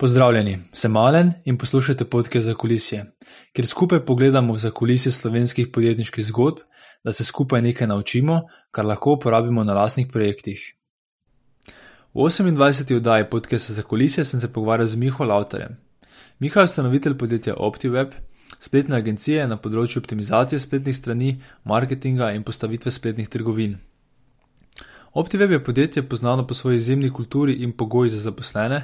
Pozdravljeni, sem Malen in poslušate podke za kulisje, kjer skupaj pogledamo za kulisje slovenskih podjetniških zgodb, da se skupaj nekaj naučimo, kar lahko uporabimo na lastnih projektih. V 28. oddaji podke za kulisje sem se pogovarjal z Miho Lauterjem. Miha je ustanovitelj podjetja OptiWeb, spletne agencije na področju optimizacije spletnih strani, marketinga in postavitve spletnih trgovin. OptiWeb je podjetje poznano po svoji izjemni kulturi in pogoji za zaposlene.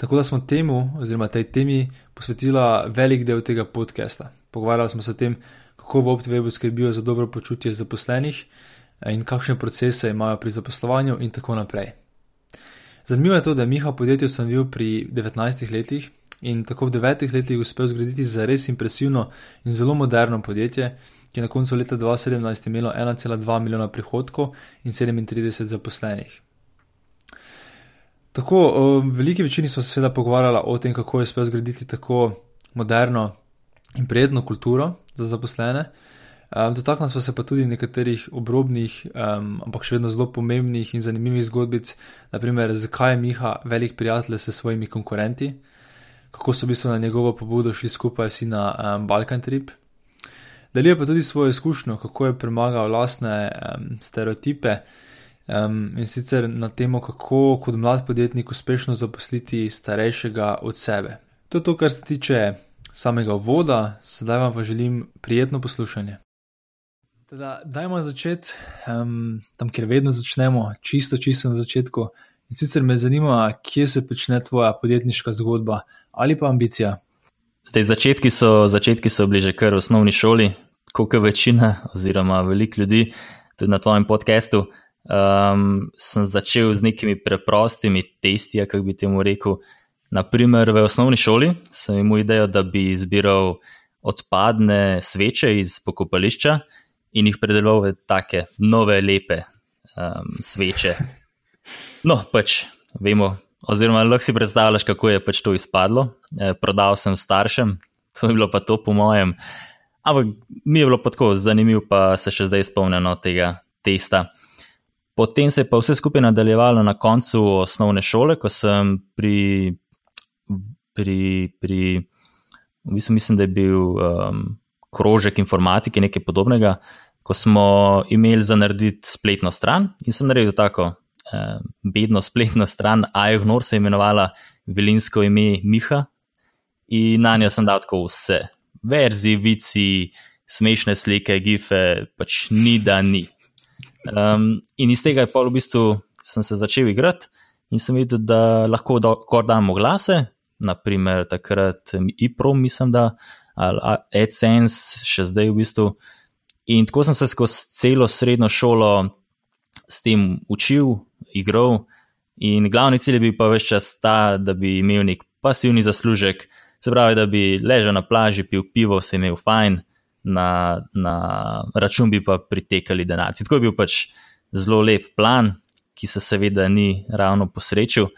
Tako da smo temu, oziroma tej temi, posvetila velik del tega podcasta. Pogovarjali smo se o tem, kako v OptiWebu skrbijo za dobro počutje zaposlenih eh, in kakšne procese imajo pri zaposlovanju, in tako naprej. Zanimivo je to, da je Miha podjetje ustanovil pri 19 letih in tako v 9 letih uspel zgraditi za res impresivno in zelo moderno podjetje, ki je na koncu leta 2017 imelo 1,2 milijona prihodkov in 37 zaposlenih. Tako, v veliki večini smo se seveda pogovarjali o tem, kako je spet zgraditi tako moderno in prijetno kulturo za zaposlene. Dotaknili smo se pa tudi nekaterih obrobnih, um, ampak še vedno zelo pomembnih in zanimivih zgodbic, naprimer, zakaj je Miha velik prijatelj s svojimi konkurenti, kako so v bistvu na njegovo pobudo šli skupaj vsi na um, Balkan Trip. Delijo pa tudi svojo izkušnjo, kako je premagal lastne um, stereotipe. Um, in sicer na temo, kako kot mlad podjetnik uspešno zaposliti starejšega od sebe. To je to, kar se tiče samega voda, sedaj vam pa želim prijetno poslušanje. Teda, dajmo začeti um, tam, kjer vedno začnemo, čisto, čisto na začetku. In sicer me zanima, kje se začne tvoja podjetniška zgodba ali pa ambicija. Zdaj, začetki so, začetki so bili že kar v osnovni šoli, kot večina, oziroma veliko ljudi, tudi na tvojem podkastu um, sem začel z nekimi preprostimi testi, kako bi temu rekel. Naprimer, v osnovni šoli sem imel idejo, da bi zbiral odpadne sveče iz pokopališča in jih predeloval v take nove, lepe um, sveče. No, pač vemo, oziroma lahko si predstavljaš, kako je pač to izpadlo. E, prodal sem staršem, to je bilo pa to, po mojem. Ampak mi je bilo pa tako zanimivo, pa se še zdaj spomnim tega testa. Potem se je pa vse skupaj nadaljevalo na koncu osnovne šole, ko sem pri, pri, pri v bistvu mislim, da je bil um, krožek informatike, nekaj podobnega, ko smo imeli za narediti spletno stran in sem naredil tako um, bedno spletno stran, Aignor se je imenovala velinsko ime Miha in na njo sem dal tako vse, verzi, vici, smešne slike, gife, pač ni da ni. Um, in iz tega je pa v bistvu sem se začel igrati in sem videl, da lahko kar damo glase, naprimer takrat IPRO, mislim, da ali AdSense, še zdaj v bistvu. In tako sem se skozi celo srednjo šolo s tem učil, igral. In glavni cilj bi pa več čas ta, da bi imel nek pasivni zaslužek, se pravi, da bi ležal na plaži, pil pivo, se imel fajn na, na račun bi pa pritekali denarci. Tako je bil pač zelo lep plan, ki se seveda ni ravno posrečil.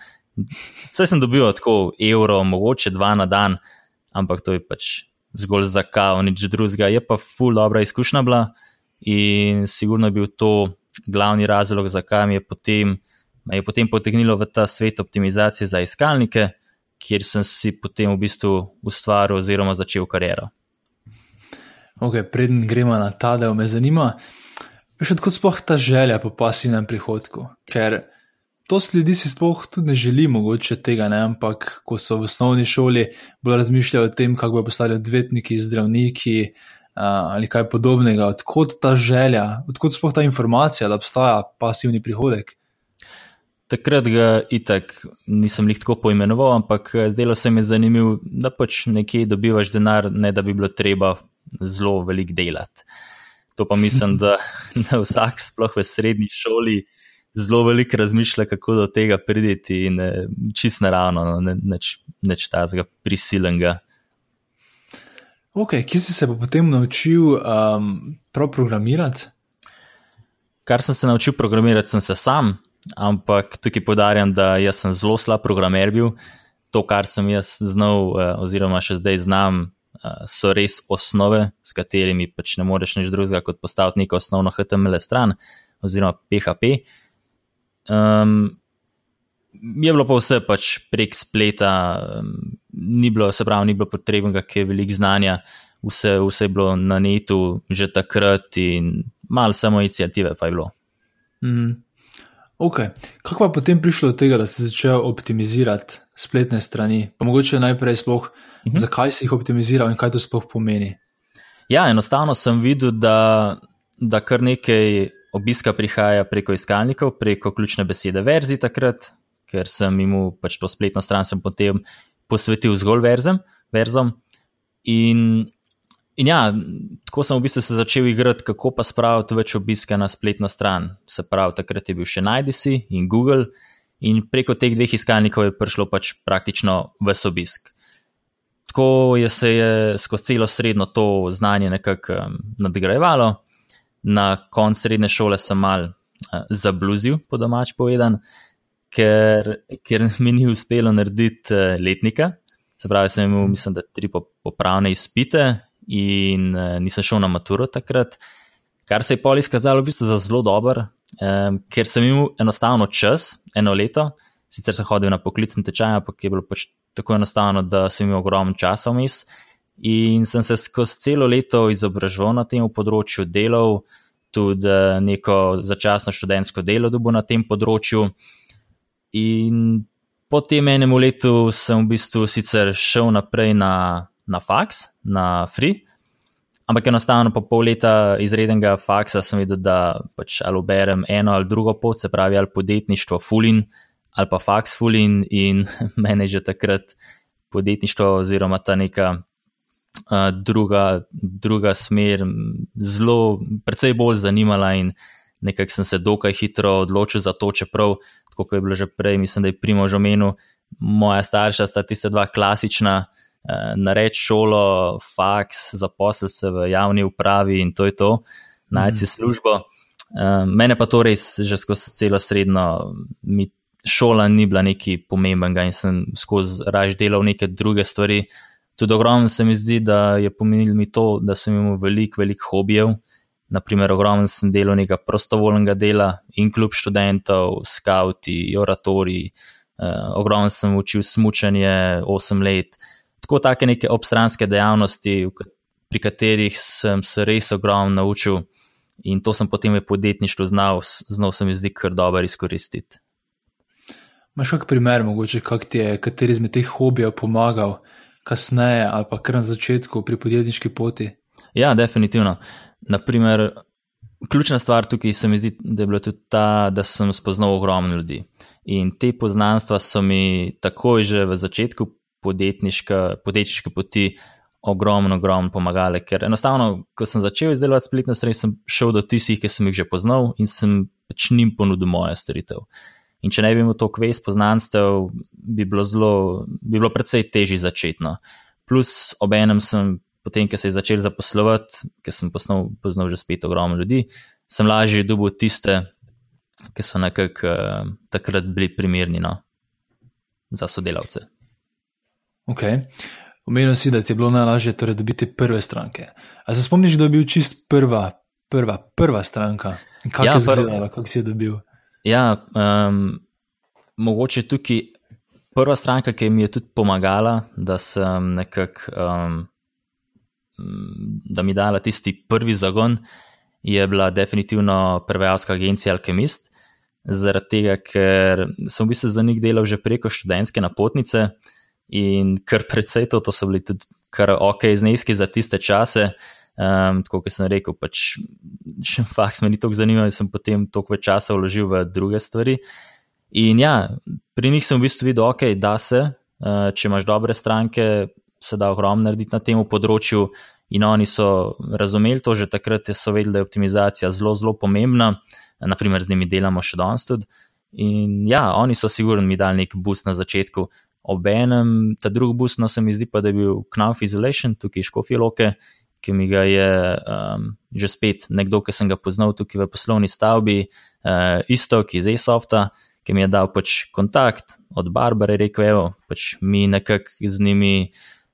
Vse sem dobil tako evro, mogoče dva na dan, ampak to je pač zgolj za kao, nič drugega. Je pa ful dobra izkušnja bila in sigurno je bil to glavni razlog, zakaj mi je potem, me je potem potegnilo v ta svet optimizacije za iskalnike, kjer sem si potem v bistvu ustvaril oziroma začel kariero. Ok, preden gremo na ta del, me zanima, še odkud sploh ta želja po pasivnem prihodku. Ker to ljudi si sploh tudi ne želi, mogoče tega ne, ampak ko so v osnovni šoli bolj razmišljali o tem, kako bodo postali odvetniki, zdravniki ali kaj podobnega. Odkud ta želja, odkud sploh ta informacija, da obstaja pasivni prihodek. Takrat ga itak nisem jih tako poimenoval, ampak zdelo se mi zanimivo, da pač nekje dobivaš denar, ne da bi bilo treba zelo veliko delati. To pa mislim, da, da vsak, sploh v srednji šoli, zelo veliko razmišlja, kako do tega prideti, in eh, čist naravno, no, ne, neč, neč tazga prisilenga. Ok, kje si se pa potem naučil um, prav programirati? Kar sem se naučil programirati, sem se sam, ampak tukaj podarjam, da sem zelo slab programer bil. To, kar sem jaz znal, eh, oziroma še zdaj znam, so res osnove, s katerimi pač ne moreš nič drugega kot postaviti neko osnovno HTML stran oziroma PHP. Um, je bilo pa vse pač prek spleta, ni bilo, se pravi, ni bilo potrebnega, ki je veliko znanja, vse, vse je bilo na netu že takrat in malo samo inicijative pa je bilo. Mm. Ok, kako pa potem prišlo do tega, da si začel optimizirati spletne strani? Pa mogoče najprej sploh, mm -hmm. zakaj si jih optimiziral in kaj to sploh pomeni? Ja, enostavno sem videl, da, da kar nekaj obiska prihaja preko iskalnikov, preko ključne besede verzi takrat, ker sem jim pač to spletno stran potem posvetil zgolj verzem, verzom. In In ja, tako sem v bistvu se začel igrati, kako pa spraviti več obiska na spletno stran. Se pravi, takrat je bil še Najdisi in Google, in preko teh dveh iskalnikov je prišlo pač praktično ves obisk. Tako je se je skozi celo srednjo to znanje nekako um, nadgrajevalo. Na koncu srednje šole sem mal uh, zabluzil, po domač povedan, ker, ker mi ni uspelo narediti uh, letnika. Se pravi, sem imel, mislim, da tri popravne izpite in uh, nisem šel na maturo takrat, kar se je pol izkazalo v bistvu za zelo dober, um, ker sem imel enostavno čas, eno leto, sicer sem hodil na poklicni tečaj, ampak je bilo pač tako enostavno, da sem imel ogromno časa vmes. In sem se skozi celo leto izobraževal na tem področju, delal tudi eh, neko začasno študentsko delo, da bo na tem področju. In po tem enem letu sem v bistvu sicer šel naprej na na faks, na free. Ampak enostavno po pol leta izrednega faksa sem videl, da pač ali uberem eno ali drugo pot, se pravi ali podjetništvo fulin ali pa faks fulin in mene že takrat podjetništvo oziroma ta neka uh, druga, druga smer zelo, precej bolj zanimala in nekako sem se dokaj hitro odločil za to, čeprav, tako kot je bilo že prej, mislim, da je primo že omenil, moja starša sta tista dva klasična. Eh, narediti šolo, faks, zaposliti se v javni upravi in to je to, najti si mhm. službo. Eh, mene pa to res že skozi celo srednjo, mi šola ni bila nekaj pomembnega in sem skozi raž delal neke druge stvari. Tudi ogromno se mi zdi, da je pomenilo mi to, da sem imel veliko, veliko hobijev. Naprimer, ogromno sem delal nekaj prostovoljnega dela in klub študentov, skauti, oratori, eh, ogromno sem učil smučanje 8 let. Tako take neke obstranske dejavnosti, pri katerih sem se res ogromno naučil in to sem potem v podjetništvu znal, znal se mi zdi kar dobro izkoristiti. Máš kak primer, mogoče, kak ti je kateri izmed teh hobijev pomagal kasneje ali pa kar na začetku pri podjetniški poti? Ja, definitivno. Naprimer, ključna stvar tukaj se mi zdi, da je bila tudi ta, da sem spoznal ogromno ljudi. In te poznanstva so mi takoj že v začetku podjetniške poti ogromno, ogromno pomagale. Ker enostavno, ko sem začel izdelovati spletne strani, sem šel do tistih, ki sem jih že poznal in sem pač njim ponudil moje storitev. In če ne bi imel to kves poznanstev, bi bilo zelo, bi bilo precej težje začetno. Plus, ob enem sem, potem, ko se je začel zaposlovati, ker sem poznal, poznal že spet ogromno ljudi, sem lažje dobil tiste, ki so nekako uh, takrat bili primerni no, za sodelavce. Ok. Omenil si, da ti je bilo najlažje torej dobiti prve stranke. A se spomniš, da je bil čist prva, prva, prva stranka? Kako ja, je izgledala, kako si jo dobil? Ja, um, mogoče tukaj prva stranka, ki mi je tudi pomagala, da sem nekako, um, da mi dala tisti prvi zagon, je bila definitivno prevajalska agencija Alchemist. Zaradi tega, ker sem v bistvu za njih delal že preko študentske napotnice in kar precej to, to so bili tudi kar ok zneski za tiste čase. Um, tako kot sem rekel, pač faks me ni tako zanimal, in sem potem toliko več časa vložil v druge stvari. In ja, pri njih sem v bistvu videl, ok, da se, uh, če imaš dobre stranke, se da ogromno narediti na tem področju. In oni so razumeli to, že takrat so vedeli, da je optimizacija zelo, zelo pomembna, naprimer z njimi delamo še danes tudi. In ja, oni so sigurno mi dali nek boost na začetku, Obenem, ta drugi bus, no se mi zdi pa, da je bil Knauf Isolation, tukaj Škofijo Loke, ki mi ga je um, že spet nekdo, ki sem ga poznal tukaj v poslovni stavbi, uh, isto, ki iz Esofta, ki mi je dal pač kontakt od Barbare, rekel, evo, pač mi nekako z njimi.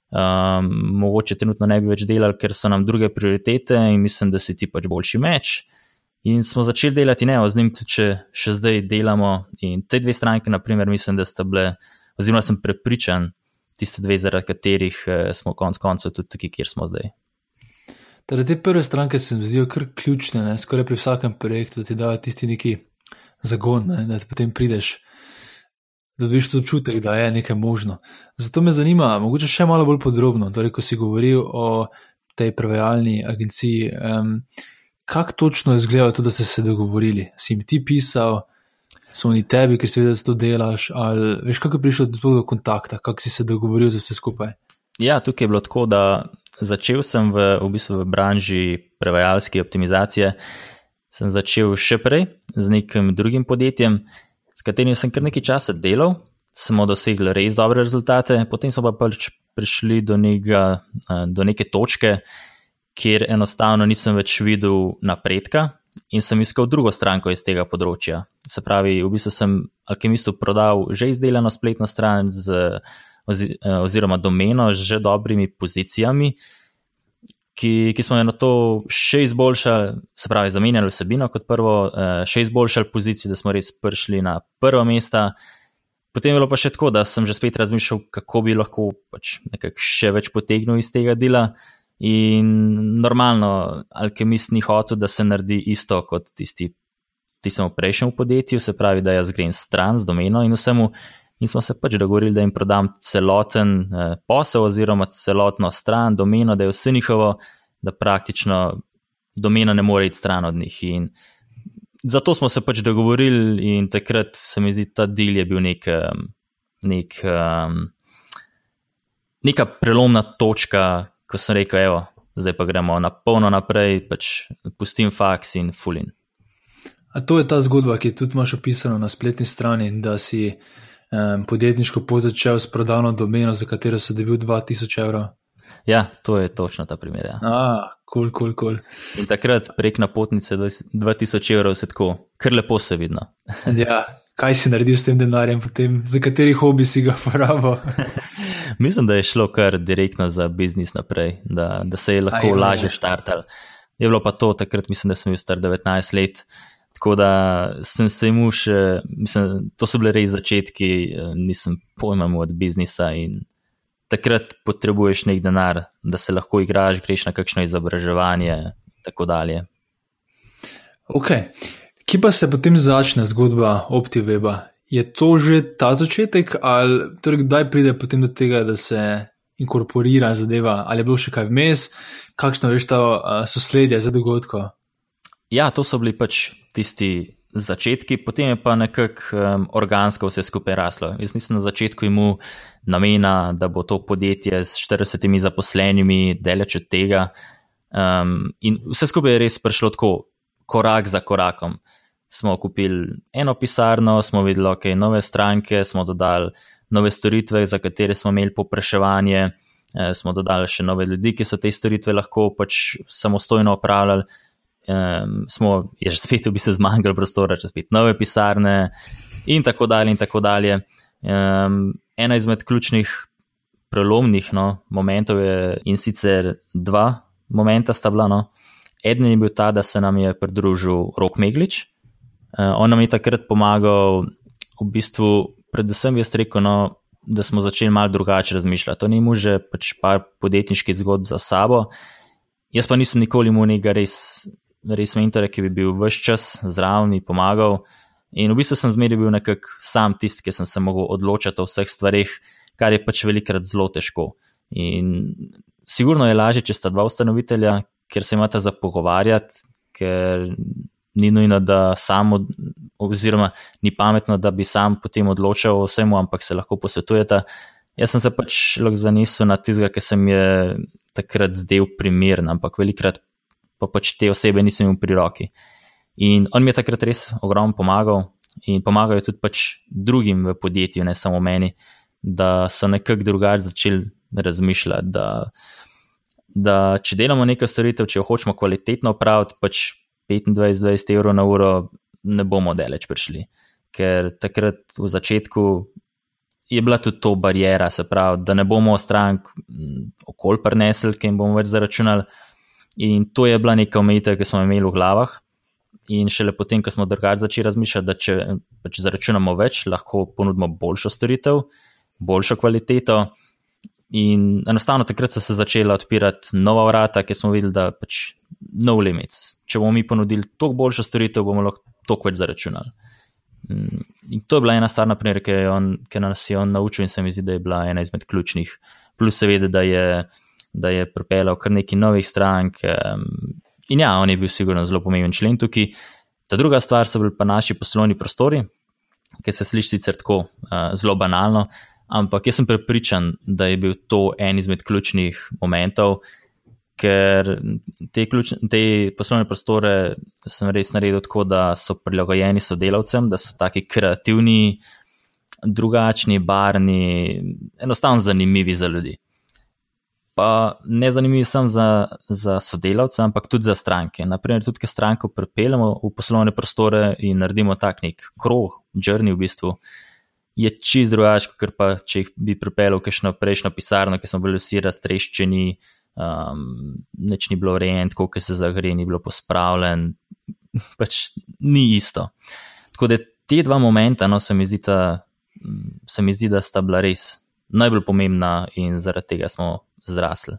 Um, mogoče trenutno ne bi več delali, ker so nam druge prioritete in mislim, da si ti pač boljši meč. In smo začeli delati, ne, z njim tudi če, še zdaj delamo. In te dve stranke, naprimer, mislim, da sta bile, oziroma sem prepričan, tiste dve, zaradi katerih eh, smo konec koncev tudi tukaj, kjer smo zdaj. Torej, te prve stranke se mi zdijo kar ključne, ne? skoraj pri vsakem projektu, da ti dajo tisti neki zagon, ne? da ti potem prideš, da dobiš tudi občutek, da je nekaj možno. Zato me zanima, mogoče še malo bolj podrobno, torej, ko si govoril o tej prevajalni agenciji, um, kako točno je izgledalo to, da ste se dogovorili? Si jim ti pisal, so oni tebi, ker si vedel, da to delaš, ali veš, kako je prišlo do, do kontakta, kako si se dogovoril za vse skupaj? Ja, tukaj je bilo tako, da začel sem v, v, bistvu v branži prevajalske optimizacije. Sem začel še prej z nekim drugim podjetjem, s katerim sem kar nekaj časa delal, smo dosegli res dobre rezultate, potem smo pa pač prišli do, njega, do neke točke, kjer enostavno nisem več videl napredka in sem iskal drugo stranko iz tega področja. Se pravi, v bistvu sem alkemistu prodal že izdelano spletno stran z Eh, oziroma domeno z dobrimi pozicijami, ki, ki smo jo na to še izboljšali, se pravi, zamenjali vsebino kot prvo, eh, še izboljšali pozicijo, da smo res prišli na prvo mesto. Potem je bilo pa še tako, da sem že spet razmišljal, kako bi lahko pač še več potegnil iz tega dela. In normalno, alkemist ni hotel, da se naredi isto kot tisti, tistemu prejšnjemu podjetju, se pravi, da jaz grem stran z domeno in vsemu in smo se pač dogovorili, da jim prodam celoten eh, posel oziroma celotno stran, domeno, da je vse njihovo, da praktično domena ne more iti stran od njih. In zato smo se pač dogovorili in takrat se mi zdi, da ta del je bil nek, nek, neka prelomna točka, ko sem rekel, evo, zdaj pa gremo na polno naprej, pač pustim faks in fulin. A to je ta zgodba, ki tudi imaš opisano na spletni strani, da si um, podjetniško pot začel s prodano domeno, za katero si dobil 2000 evrov. Ja, to je točno ta primer. Ja. Ah, kul, kul, kul. In takrat prek napotnice 2000 evrov se tako, kar lepo se vidno. ja, kaj si naredil s tem denarjem, potem, za kateri hobi si ga porabil? Mislim, da je šlo kar direktno za biznis naprej, da, da se je lahko Aj, lažje štartal. Je bilo pa to, takrat mislim, da sem bil star 19 let. Tako da sem se mu še, mislim, to so bile res začetki, eh, nisem pojmem od biznisa in takrat potrebuješ nek denar, da se lahko igraš, greš na kakšno izobraževanje in tako dalje. Ok, ki pa se potem začne zgodba OptiWeba? Je to že ta začetek, ali torej kdaj pride potem do tega, da se inkorporira zadeva, ali je bilo še kaj vmes, kakšno veš ta uh, sosledje za dogodko? Ja, to so bili pač tisti začetki, potem je pa nekako um, organsko vse skupaj raslo. Jaz nisem na začetku imel namena, da bo to podjetje s 40 zaposlenimi, daleč od tega. Um, in vse skupaj je res prišlo tako, korak za korakom. Smo kupili eno pisarno, smo videli, so nove stranke, smo dodali nove storitve, za katere smo imeli popraševanje, eh, smo dodali še nove ljudi, ki so te storitve lahko pač samostojno upravljali um, smo, je že spet v bistvu zmanjkalo prostora, če spet nove pisarne in tako dalje. In tako dalje. Um, ena izmed ključnih prelomnih no, momentov je in sicer dva momenta sta bila. No. Eden je bil ta, da se nam je pridružil Rok Meglič. Uh, on nam je takrat pomagal, v bistvu, predvsem jaz rekel, no, da smo začeli malo drugače razmišljati. To ni mu že pač par podjetniških zgodb za sabo. Jaz pa nisem nikoli imel nekega res res mentor, ki bi bil vse čas zraven in pomagal. In v bistvu sem zmeraj bil nekako sam tisti, ki sem se lahko odločil o vseh stvarih, kar je pač velikrat zelo težko. In sigurno je lažje, če sta dva ustanovitelja, ker se imata za pogovarjati, ker ni nujno, da samo, oziroma ni pametno, da bi sam potem odločal o vsemu, ampak se lahko posvetujete. Jaz sem se pač lahko zanesel na tistega, ki se mi je takrat zdel primeren, ampak velikrat pa pač te osebe nisem imel pri roki. In on mi je takrat res ogromno pomagal in pomagajo tudi pač drugim v podjetju, ne samo meni, da so nekako drugače začeli razmišljati. Da, da če delamo nekaj storitev, če jo hočemo kvalitetno upraviti, pač 25-20 evrov na uro ne bomo daleč prišli. Ker takrat v začetku je bila tudi to barijera, se pravi, da ne bomo strank okolj prenesli, ki jim bomo več zaračunali. In to je bila neka omejitev, ki smo imeli v glavah. in šele potem, ko smo drugače začeli razmišljati, da če pač zaračunamo več, lahko ponudimo boljšo storitev, boljšo kvaliteto. In enostavno takrat so se začela odpirati nova vrata, ki smo videli, da pač no limits. Če bomo mi ponudili toliko boljšo storitev, bomo lahko toliko več zaračunali. Mm, in to je bila ena stvar, naprimer, ki, on, ki nas je on naučil, in se mi zdi, da je bila ena izmed ključnih. Plus, seveda, da je, da je pripeljal kar nekaj novih strank. In ja, on je bil sigurno zelo pomemben člen tukaj. Ta druga stvar so bili pa naši poslovni prostori, ki se sliši sicer tako uh, zelo banalno, ampak jaz sem prepričan, da je bil to en izmed ključnih momentov, ker te, ključ, te poslovne prostore sem res naredil tako, da so prilagojeni sodelavcem, da so taki kreativni, drugačni, barni, enostavno zanimivi za ljudi. Pa ne zanimivi samo za, za sodelavce, ampak tudi za stranke. Naprimer, tudi, ker stranko pripeljemo v poslovne prostore in naredimo tak nek krog, črni v bistvu, je čist drugače, ker pa če jih bi pripeljal v kakšno prejšnjo pisarno, ki smo bili vsi raztreščeni, um, nič ni bilo urejeno, tako kot se zagre, ni bilo pospravljen, pač ni isto. Tako da te dva momenta, no, se mi zdi, da, se mi zdi, da sta bila res najbolj pomembna in zaradi tega smo zrasli.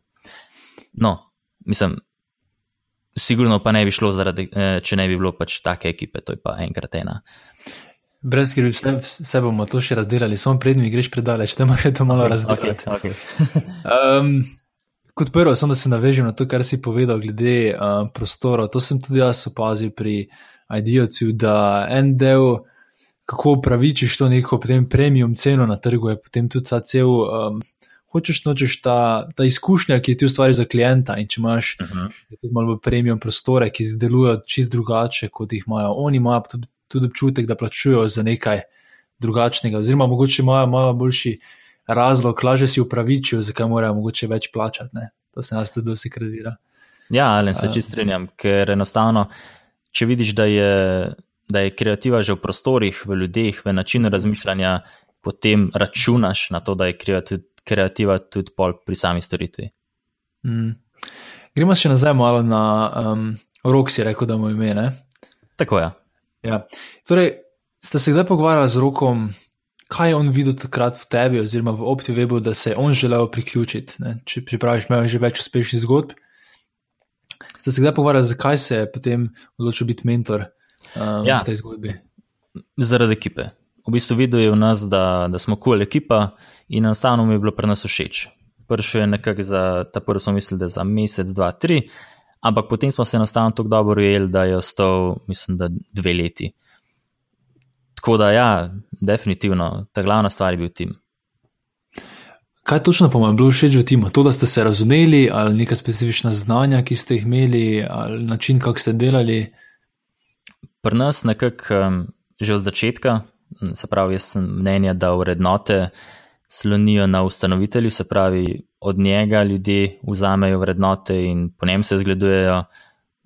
No, mislim. Sigurno pa ne bi šlo, zaradi, eh, če ne bi bilo pač take ekipe, to je pa enkrat ena. Brez skrbi, vse, vse bomo to še razdelili, samo prednji greš predaleč, te moraš to malo razdeliti. Okay, okay. um, kot prvo, samo da se navežem na to, kar si povedal glede uh, prostora. To sem tudi jaz opazil pri IDOC-u, da en del, kako upravičiš to neko potem premium ceno na trgu, je potem tudi ta cel. Um, Hočeš nočeš ta, ta izkušnja, ki ti ustvari za klienta. In če imaš uh -huh. malo premium prostore, ki izdelujejo čist drugače, kot jih imajo oni, imajo tudi tudi občutek, da plačujejo za nekaj drugačnega, oziroma mogoče imajo malo boljši razlog, lažje si upravičijo, zakaj morajo mogoče več plačati. Ne? To se nas tudi dosti kredira. Ja, ali se čisto strinjam, ker enostavno, če vidiš, da je, da je kreativa že v prostorih, v ljudeh, v načinu razmišljanja, potem računaš na to, da je kreativa tudi pol pri sami storitvi. Mm. Gremo še nazaj malo na um, rok, si rekel, da mu ime. Tako je. Ja. Ja. Torej, ste se kdaj pogovarjali z rokom, kaj je on videl takrat v tebi, oziroma v OptiWebu, da se je on želel priključiti? Ne? Če praviš, imaš že več uspešnih zgodb. Ste se kdaj pogovarjali, zakaj se je potem odločil biti mentor um, ja. v tej zgodbi? Zaradi ekipe. V bistvu videl je v nas, da, da smo kul cool ekipa in enostavno mi je bilo pri nas všeč. Prvi je nekako za ta prvi, smo mislili, da je za mesec, dva, tri, ampak potem smo se enostavno tako dobro ujeli, da je ostal, mislim, da dve leti. Tako da, ja, definitivno, ta glavna stvar je bil tim. Kaj točno pa vam je bilo všeč v timu? To, da ste se razumeli, ali neka specifična znanja, ki ste jih imeli, ali način, kako ste delali? Pri nas, nekako um, že od začetka, se pravi, jaz sem mnenja, da vrednote slonijo na ustanovitelju, se pravi, od njega ljudje vzamejo vrednote in po njem se zgledujejo,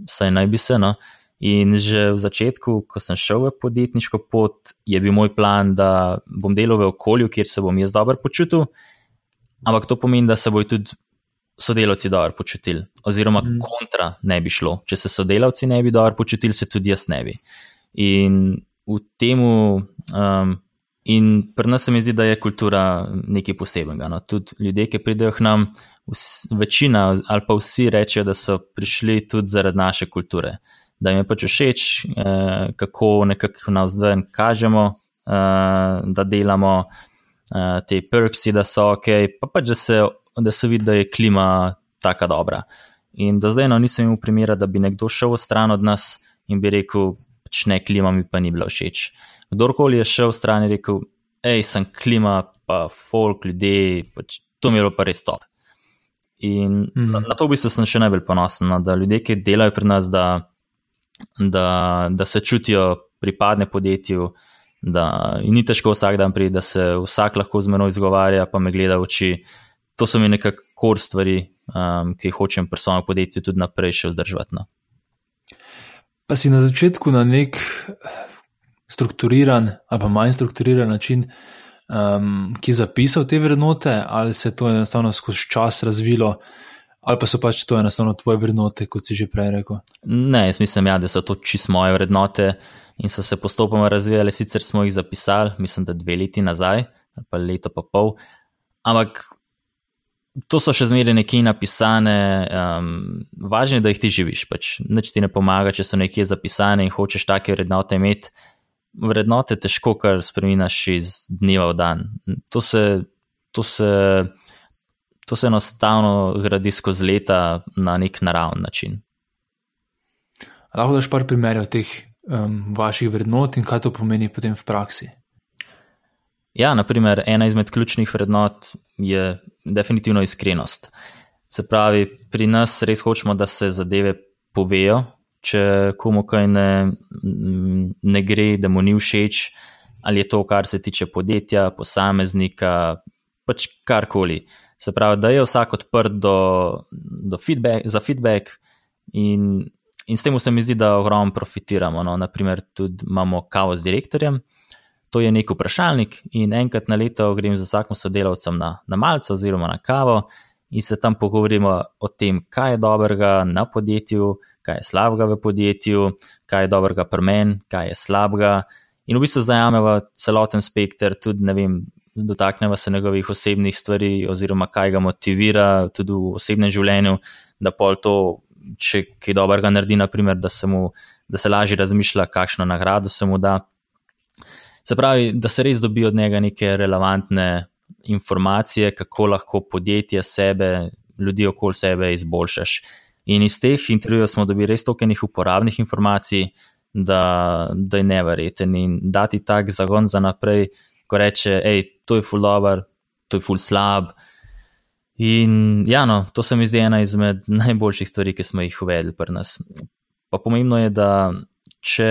saj naj bi se. No. In že v začetku, ko sem šel v podjetniško pot, je bil moj plan, da bom delal v okolju, kjer se bom jaz dobro počutil, ampak to pomeni, da se bojo tudi sodelavci dobro počutili, oziroma mm. kontra ne bi šlo. Če se sodelavci ne bi dobro počutili, se tudi jaz ne bi. In v tem um, In pri nas se mi zdi, da je kultura nekaj posebnega. No. Tudi ljudje, ki pridejo k nam, večina ali pa vsi rečejo, da so prišli tudi zaradi naše kulture. Da jim je pač všeč, eh, kako nekako na vzven kažemo, eh, da delamo eh, te perksi, da so ok, pa pač da se, da se vidi, da je klima tako dobra. In do zdaj no, nisem imel primera, da bi nekdo šel v stran od nas in bi rekel, pač ne, klima mi pa ni bila všeč kdorkoli je šel v stran in rekel, hej, sem klima, pa folk, ljudje, pač, to mi je bilo pa res top. In mm. na, na to v bistvu sem še najbolj ponosen, no, da ljudje, ki delajo pri nas, da, da, da se čutijo pripadne podjetju, da ni težko vsak dan priti, da se vsak lahko z menoj izgovarja, pa me gleda v oči. To so mi nekako kor stvari, um, ki jih hočem pri svojem podjetju tudi naprej še vzdrževati. No. Pa si na začetku na nek strukturiran ali pa manj strukturiran način, um, ki je zapisal te vrednote, ali se je to enostavno skozi čas razvilo, Ali pa so pač to enostavno tvoje vrednote, kot si že prej rekel? Ne, jaz mislim, ja, da so to čist moje vrednote in so se postopoma razvijale, sicer smo jih zapisali, mislim, da dve leti nazaj, ali pa leto pa pol. Ampak to so še zmeraj nekje napisane, um, važno je, da jih ti živiš. Pač. Nič ti ne pomaga, če so nekje zapisane in hočeš take vrednote imeti. Vrednote težko kar spremeniš iz dneva v dan. To se, to se, to se enostavno gradi skozi leta na nek naraven način. Lahko daš par primerov teh um, vaših vrednot in kaj to pomeni potem v praksi. Ja, naprimer, ena izmed ključnih vrednot je definitivno iskrenost. Se pravi, pri nas res hočemo, da se zadeve povejo, če komu kaj ne, ne gre, da mu ni všeč, ali je to, kar se tiče podjetja, posameznika, pač karkoli. Se pravi, da je vsak odprt do, do feedback, za feedback, in, in s tem se mi zdi, da ogromno profitiramo. No? Naprimer, tudi imamo kavo z direktorjem to je nek vprašalnik, in enkrat na leto grem z vsakim sodelavcem na, na malce oziroma na kavo in se tam pogovorimo o tem, kaj je dobrega na podjetju, kaj je slabega v podjetju, kaj je dobrega pri meni, kaj je slabega. In v bistvu zajamemo celoten spekter, tudi ne vem. Dotaknemo se njegovih osebnih stvari, oziroma kaj ga motivira tudi v osebnem življenju, da pol to, če kaj dobrega naredi, naprimer, da, se mu, da se lažje razmišlja, kakšno nagrado se mu da. Se pravi, da se res dobi od njega neke relevantne informacije, kako lahko podjetje sebe, ljudi okoli sebe izboljšaš. In iz teh intervjujev smo dobili res toliko enih uporabnih informacij, da, da je neverjeten in dati tak zagon za naprej, ko reče, hej, to je full dobro, to je full slab. In ja, no, to se mi zdi ena izmed najboljših stvari, ki smo jih uvedli pri nas. Pa pomembno je, da če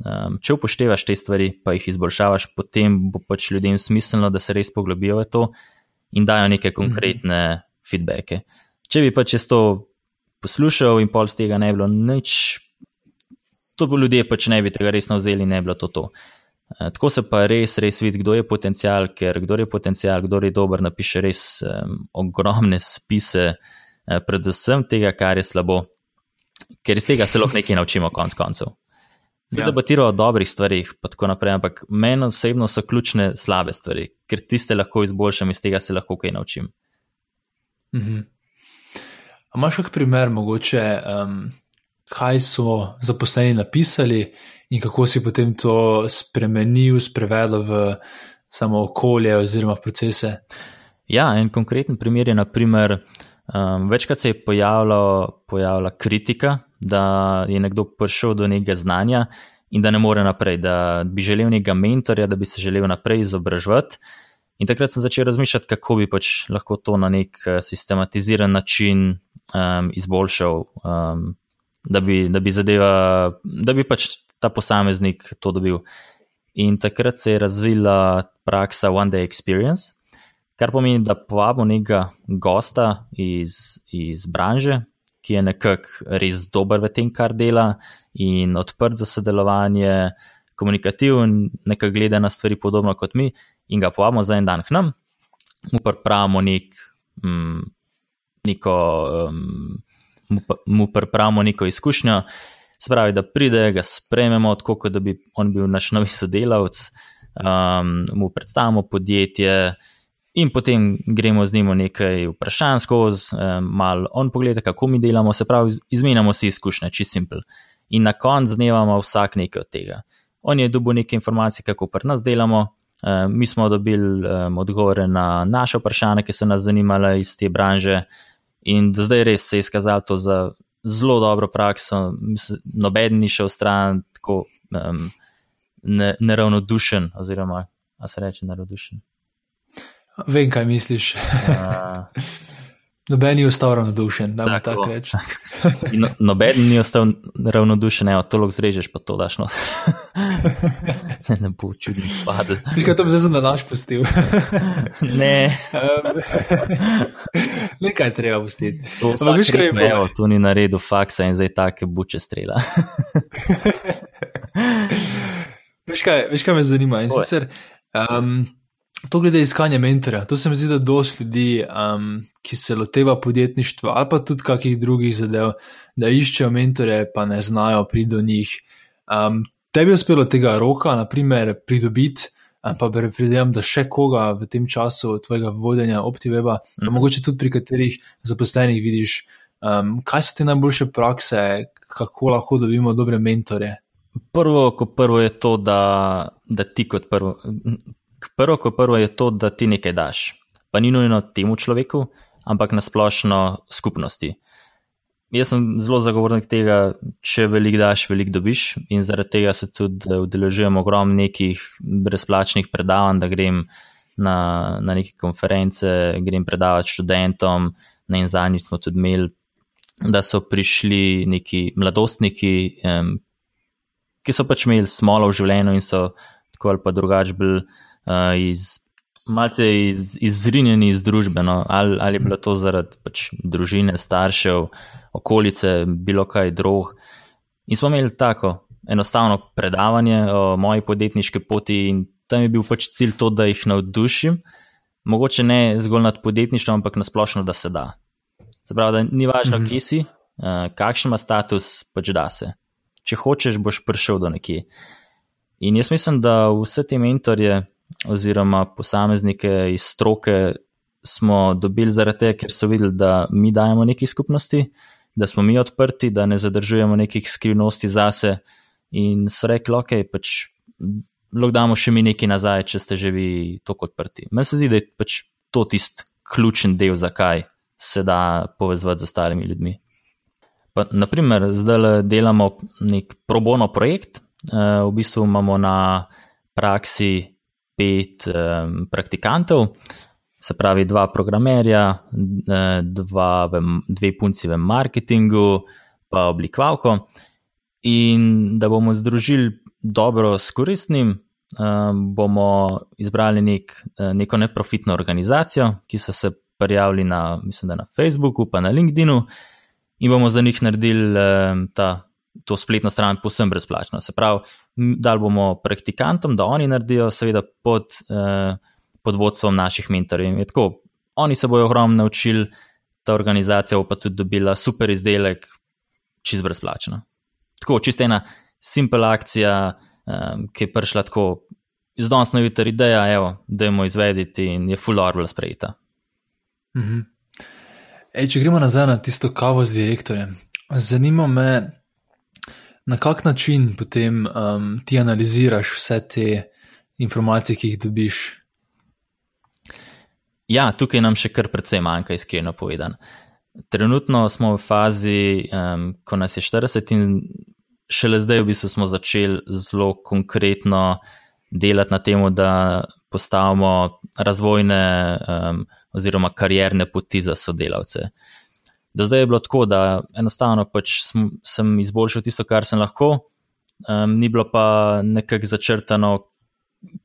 Um, če upoštevaš te stvari, pa jih izboljšavaš, potem bo pač ljudem smiselno, da se res poglobijo v to in dajo neke konkretne mm -hmm. feedbacke. Če bi pač to poslušal in pol z tega ne bilo nič, to bo ljudje pač ne bi tega resno vzeli in ne bilo to. to. Uh, tako se pa res, res vidi, kdo je potencial, ker kdo je potencial, kdo je dober, napiše res um, ogromne spise, uh, predvsem tega, kar je slabo, ker iz tega se lahko nekaj naučimo, konc koncev. Zdaj ja. debatirajo o dobrih stvarih, pa tako naprej, ampak meni osebno so ključne slabe stvari, ker tiste lahko izboljšam, iz tega se lahko kaj naučim. Mhm. Imáš kak primer, mogoče, um, kaj so zaposleni napisali in kako si potem to spremenil, sprevedel v samo okolje oziroma v procese? Ja, en konkreten primer je, naprimer, um, večkrat se je pojavila kritika da je nekdo prišel do nekega znanja in da ne more naprej, da bi želel nekega mentorja, da bi se želel naprej izobraževati. In takrat sem začel razmišljati, kako bi pač lahko to na nek eh, sistematiziran način um, izboljšal, um, da, bi, da, bi zadeva, da bi pač ta posameznik to dobil. In takrat se je razvila praksa One Day Experience, kar pomeni, da povabimo nekega gosta iz, iz branže, ki je nekako res dober v tem, kar dela, in odprt za sodelovanje, komunikativen, nekaj gleda na stvari podobno kot mi, in ga povabimo za en dan k nam, mu pripravimo nek, mm, neko, um, mu pripravimo neko izkušnjo. Spravi, da pride, ga sprejmemo, tako da bi on bil naš novi sodelavec, um, mu predstavimo podjetje, In potem gremo z njim nekaj vprašanj skozi, eh, malo on pogleda, kako mi delamo, se pravi, izmenjamo si izkušnje, čist simpel. In na koncu dneva ima vsak nekaj od tega. On je dobil nekaj informacij, kako pri nas delamo, eh, mi smo dobili eh, odgovore na naše vprašanja, ki so nas zanimale iz te branže. In do zdaj res se je izkazalo to za zelo dobro prakso, noben ni šel stran tako um, neravnodušen, oziroma, a se reče, neravnodušen. Vem, kaj misliš. Noben ni ostal ravnodušen, da bi tako rekel. No, noben ni ostal ravnodušen, evo, to lahko zrežeš, pa to daš not. ne, ne bo čudno spadal. Ti kaj bi zdaj na naš pustil? ne. Nekaj treba pustiti. To, kaj ne, evo, to ni na redu faksa in zdaj take buče strela. veš, kaj, veš, kaj me zanima? In sicer. Um, to glede iskanja mentorja. To se mi zdi, da dosti ljudi, um, ki se loteva podjetništva ali pa tudi kakih drugih zadev, da iščejo mentore, pa ne znajo priti do njih. Um, tebi je uspelo tega roka, naprimer, pridobiti. Pa predvidevam, da še koga v tem času tvojega vodenja OptiWeba, mm -hmm. mogoče tudi pri katerih zaposlenih vidiš, um, kaj so te najboljše prakse, kako lahko dobimo dobre mentore. Prvo, ko prvo je to, da, da ti kot prvo, prvo, ko prvo je to, da ti nekaj daš. Pa ni nujno temu človeku, ampak nasplošno skupnosti. Jaz sem zelo zagovornik tega, če veliko daš, veliko dobiš, in zaradi tega se tudi udeležujem ogromno nekih brezplačnih predavanj, da grem na, na neke konference, grem predavati študentom. Na en zadnji smo tudi imeli, da so prišli neki mladostniki, um, ki so pač imeli smolo v življenju in so tako ali pa drugače bili iz, malce iz, izrinjeni iz družbe. No? Ali, ali je bilo to zaradi pač, družine, staršev, okolice, bilo kaj drug. In smo imeli tako enostavno predavanje o moji podjetniški poti, in tam je bil pač cilj to, da jih navdušim. Mogoče ne zgolj nad podjetništvom, ampak nasplošno, da se da. Zapravo, da ni važno, mm -hmm. kje si, uh, kakšen ima status, pač da se. Če hočeš, boš prišel do nekje. In jaz mislim, da vse te mentorje, oziroma posameznike iz stroke smo dobili zaradi tega, ker so videli, da mi dajemo neki skupnosti, da smo mi odprti, da ne zadržujemo nekih skrivnosti zase. In so rekli, ok, pač lahko damo še mi nekaj nazaj, če ste že vi tako odprti. Meni se zdi, da je pač to tisti ključen del, zakaj se da povezati z ostalimi ljudmi. Pa, naprimer, zdaj delamo nek probono projekt, eh, v bistvu imamo na praksi pet um, praktikantov, se pravi, dva programerja, eh, dva, dve punci v marketingu, pa oblikovalko. In da bomo združili dobro s koristnim, um, bomo izbrali nek, eh, neko neprofitno organizacijo, ki so se prijavili na, mislim, na Facebooku, pa na LinkedIn-u, in bomo za njih naredili um, ta, to spletno stran povsem brezplačno. Se pravi, dal bomo praktikantom, da oni naredijo, seveda pod, eh, pod vodstvom naših mentorjev. Tako, oni se bojo ogromno naučili, ta organizacija bo pa tudi dobila super izdelek, čist brezplačno. Tako, čisto ena simpel akcija, eh, ki je prišla tako. Zdonsno je ta ideja, evo, da jo izvedeti in je full orbital sprejeta. Mhm. Ej, če gremo nazaj na tisto kavo z direktorjem, zanima me, na kak način potem um, ti analiziraš vse te informacije, ki jih dobiš? Ja, tukaj nam še kar precej manjka, iskreno povedan. Trenutno smo v fazi, um, ko nas je 40, in šele zdaj v bistvu smo začeli zelo konkretno delati na tem, da postavimo razvojne um, oziroma karierne poti za sodelavce. Do zdaj je bilo tako, da enostavno pač sem, sem izboljšal tisto, kar sem lahko, um, ni bilo pa nekako začrtano,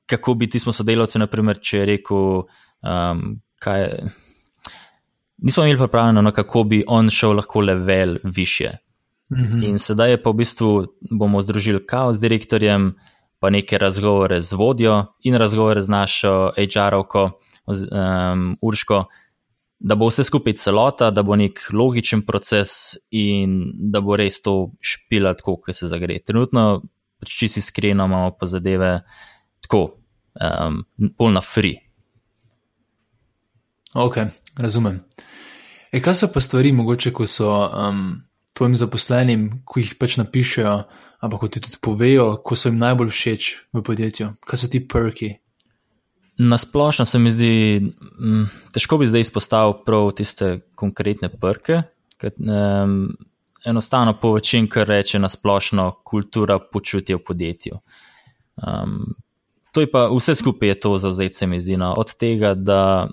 kako bi ti smo sodelavci, naprimer, če je rekel, um, kaj. Nismo imeli pripravljeno, no, kako bi on šel lahko level više. Mm -hmm. In sedaj je pa v bistvu bomo združili kao z direktorjem, pa neke razgovore z vodjo in razgovore z našo HR-ovko, um, Urško da bo vse skupaj celota, da bo nek logičen proces in da bo res to špila tako, kot se zagre. Trenutno, pač če si iskreno, imamo pa zadeve tako, um, bolj na free. Ok, razumem. E, kaj so pa stvari, mogoče, ko so um, tvojim zaposlenim, ko jih pač napišejo, ampak ko ti tudi povejo, ko so jim najbolj všeč v podjetju? Kaj so ti perki? Na splošno se mi zdi, m, mm, težko bi zdaj izpostavil prav tiste konkretne prke. Ker, um, enostavno po večini, kar reče na splošno, kultura počutja v podjetju. Um, to je pa vse skupaj je to za zdaj, se mi zdi. No. Od tega, da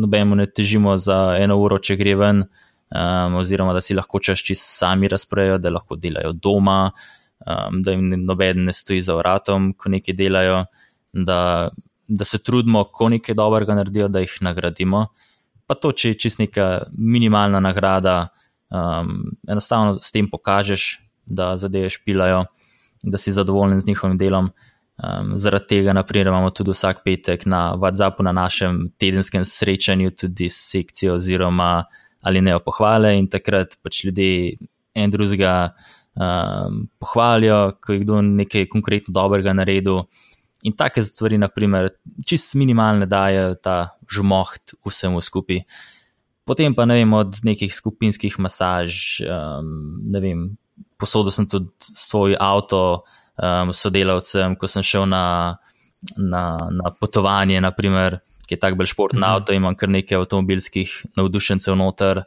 nobeno ne težimo za eno uro, če gre ven, um, oziroma da si lahko čas čist sami razprejo, da lahko delajo doma, um, da jim noben ne stoji za vratom, ko nekaj delajo. Da da se trudimo, ko nekaj dobrega naredijo, da jih nagradimo. Pa to, če je čist neka minimalna nagrada, um, enostavno s tem pokažeš, da zadeve špilajo, da si zadovoljen z njihovim delom. Um, zaradi tega, naprimer, imamo tudi vsak petek na WhatsAppu, na našem tedenskem srečanju, tudi sekcijo oziroma ali ne pohvale in takrat pač ljudje en drugega um, pohvalijo, ko je kdo nekaj konkretno dobrega naredil. In take stvari, naprimer, čist minimalne dajo ta žmoht vsemu skupaj. Potem pa ne vem, od nekih skupinskih masaž, um, ne vem, posodil sem tudi svoj avto um, sodelavcem, ko sem šel na, na, na potovanje, naprimer, ki je tako bolj športno mm -hmm. avto, imam kar nekaj avtomobilskih navdušencev noter.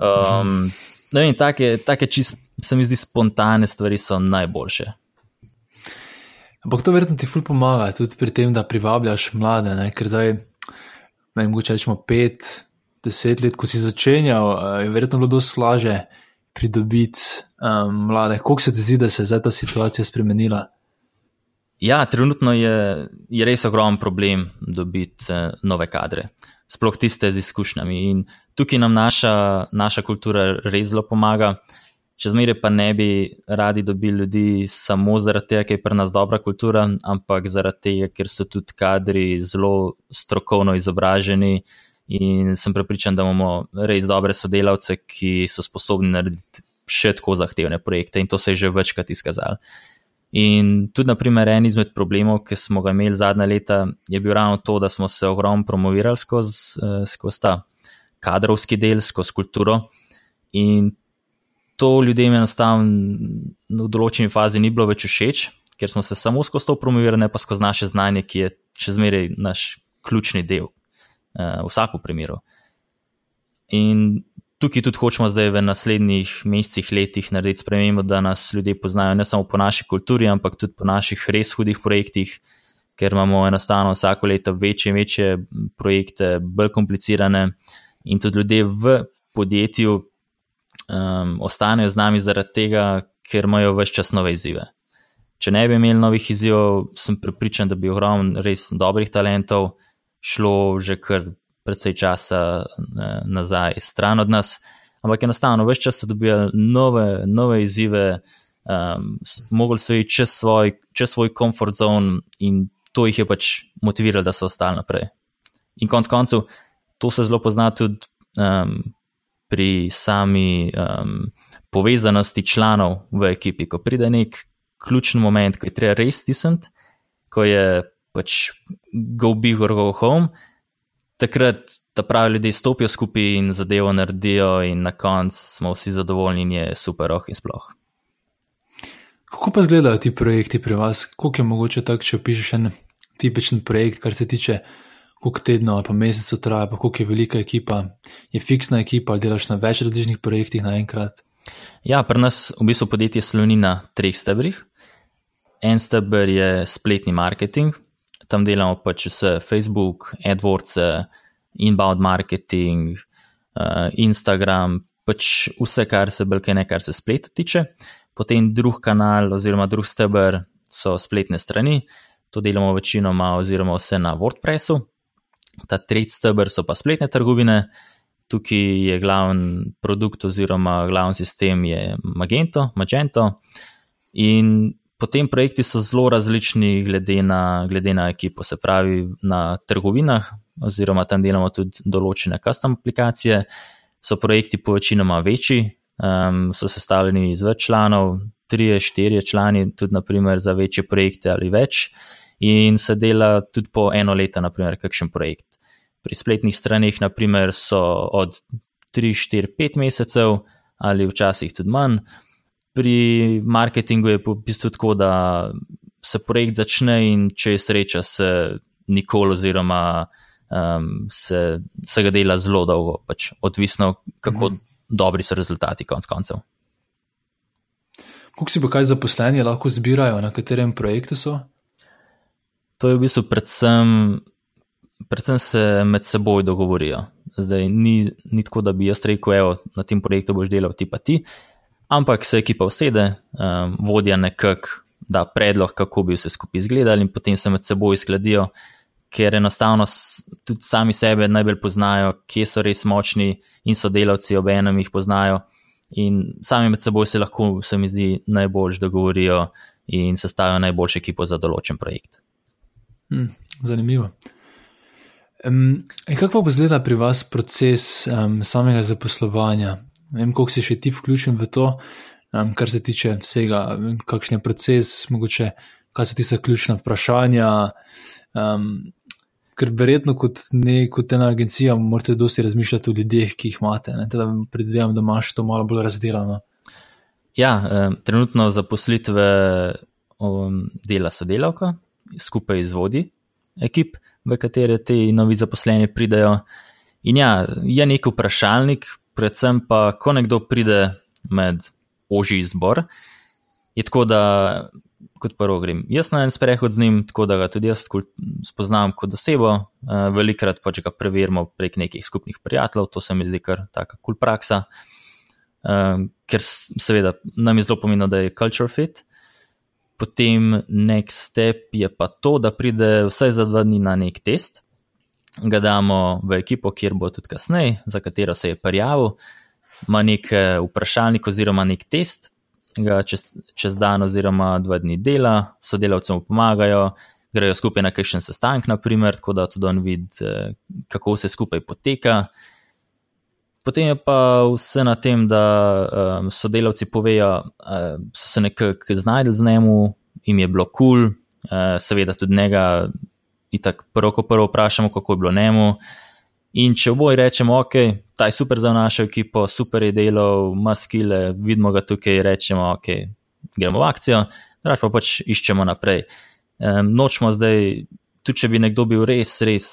Um, ne vem, take, take čist, se mi zdi, spontane stvari so najboljše. Ampak to verjetno ti ful pomaga tudi pri tem, da privabljaš mlade, ne? ker zdaj, ne vem, če rečemo pet, deset let, ko si začenjal, je verjetno bilo dosti laže pridobiti um, mlade. Kako se ti zdi, da se je zdaj ta situacija spremenila? Ja, trenutno je, je res ogromen problem dobiti uh, nove kadre, sploh tiste z izkušnjami. In tukaj nam naša, naša kultura res zelo pomaga. Če zmeraj pa ne bi radi dobili ljudi samo zaradi tega, ker je pri nas dobra kultura, ampak zaradi tega, ker so tudi kadri zelo strokovno izobraženi, In sem prepričan, da imamo res dobre sodelavce, ki so sposobni narediti še tako zahtevne projekte, in to se je že večkrat izkazalo. In tudi, naprimer, en izmed problemov, ki smo ga imeli zadnja leta, je bil ravno to, da smo se ogromno promovirali skozi eh, skoz ta kadrovski del, skozi kulturo. In to ljudem enostavno v določeni fazi ni bilo več všeč, ker smo se samo skozi to promovirali, pa skozi naše znanje, ki je še zmeraj naš ključni del uh, vsako primeru. In tukaj tudi hočemo zdaj v naslednjih mesecih, letih narediti spremembo, da nas ljudje poznajo ne samo po naši kulturi, ampak tudi po naših res hudih projektih, ker imamo enostavno vsako leto večje in večje projekte, bolj komplicirane, in tudi ljudje v podjetju um, ostanejo z nami zaradi tega, ker imajo več čas nove izzive. Če ne bi imeli novih izzivov, sem prepričan, da bi ogromno res dobrih talentov šlo že kar precej časa nazaj, stran od nas, ampak enostavno več časa dobijo nove, nove izzive, um, mogli so iti čez svoj, čez svoj comfort zone in to jih je pač motiviralo, da so ostali naprej. In konec koncev, to se zelo pozna tudi um, pri sami um, povezanosti članov v ekipi, ko pride nek ključen moment, ko je treba res stisniti, ko je pač go big or go home, takrat ta pravi ljudje stopijo skupaj in zadevo naredijo, in na koncu smo vsi zadovoljni, in je super, oh in sploh. Kako pa izgledajo ti projekti pri vas? Kako je mogoče tako, če opišeš en tipičen projekt, kar se tiče, koliko tednov ali pa mesecev traja, pa koliko je velika ekipa, je fiksna ekipa ali delaš na več različnih projektih naenkrat? Ja, pri nas v bistvu podjetje sloni na treh stebrih. En stebr je spletni marketing, tam delamo pač vse Facebook, AdWords, inbound marketing, uh, Instagram, pač vse, kar se belke ne, kar se spleta tiče. Potem drug kanal oziroma drug stebr so spletne strani, to delamo večinoma oziroma vse na WordPressu. Ta tretji stebr so pa spletne trgovine. Tukaj je glavni produkt oziroma glavni sistem je Magento, Magento. In Potem projekti so zelo različni, glede na, glede na ekipo, se pravi na trgovinah, oziroma tam delamo tudi določene custom aplikacije. So projekti po večinoma večji, um, so sestavljeni iz več članov, tri, štiri člani, tudi naprimer, za večje projekte ali več, in se dela tudi po eno leto, naprimer, kakšen projekt. Pri spletnih straneh, naprimer, so od 3, 4, 5 mesecev ali včasih tudi manj pri marketingu je v bistvu tako, da se projekt začne in če je sreča, se nikoli, oziroma um, se, se ga dela zelo dolgo, pač odvisno, kako mhm. dobri so rezultati, konc koncev. Kako si pa kaj zaposleni lahko zbirajo, na katerem projektu so? To je v bistvu predvsem, predvsem se med seboj dogovorijo. Zdaj ni, ni tako, da bi jaz rekel, evo, na tem projektu boš delal ti pa ti, ampak se ekipa usede, um, vodja nekako da predlog, kako bi vse skupaj izgledali, in potem se med seboj skladijo, ker enostavno tudi sami sebe najbolj poznajo, kje so res močni in sodelavci ob enem jih poznajo. In sami med seboj se lahko, se mi zdi, najbolj dogovorijo in sestavijo najboljšo ekipo za določen projekt. Hmm, zanimivo. Um, kako bo zdaj pri vas proces um, samega zaposlovanja? Vem, koliko si še ti vključen v to, um, kar se tiče vsega, kakšen je proces, mogoče, kaj so tiste ključne vprašanja. Um, ker verjetno kot, ne, kot ena agencija morate dosti razmišljati o ljudeh, ki jih imate. Teda predvidevam, da imaš to malo bolj razdeljeno. Ja, um, trenutno zaposlitve um, dela sodelavka, skupaj izvodi ekip v katere ti novi zaposleni pridejo. In ja, je nek vprašalnik, predvsem pa, ko nekdo pride med oži izbor, je tako, da kot prvo grem jaz na en sprehod z njim, tako da ga tudi jaz spoznam kot osebo. Eh, velikrat pa če ga preverimo prek nekih skupnih prijateljev, to se mi zdi kar taka kul cool praksa. Uh, ker seveda nam je zelo pomembno, da je culture fit, Potem next step je pa to, da pride vsaj za dva dni na nek test, ga damo v ekipo, kjer bo tudi kasneje, za katero se je prijavil, ima nek vprašalnik oziroma nek test, ga čez, čez dan oziroma dva dni dela, sodelavcem mu pomagajo, grejo skupaj na kakšen sestanek, naprimer, tako da tudi on vidi, eh, kako vse skupaj poteka. Potem je pa vse na tem, da um, sodelavci povejo, da uh, so se nekako znašli z njemu, jim je bilo kul, cool, uh, seveda tudi njega, in tako prvo, ko prvo vprašamo, kako je bilo njemu. In če oboj rečemo, ok, ta je super za našo ekipo, super je delo, ima skile, vidimo ga tukaj, rečemo, ok, gremo v akcijo, drugač pa pač iščemo naprej. Um, nočemo zdaj, tudi če bi nekdo bil res, res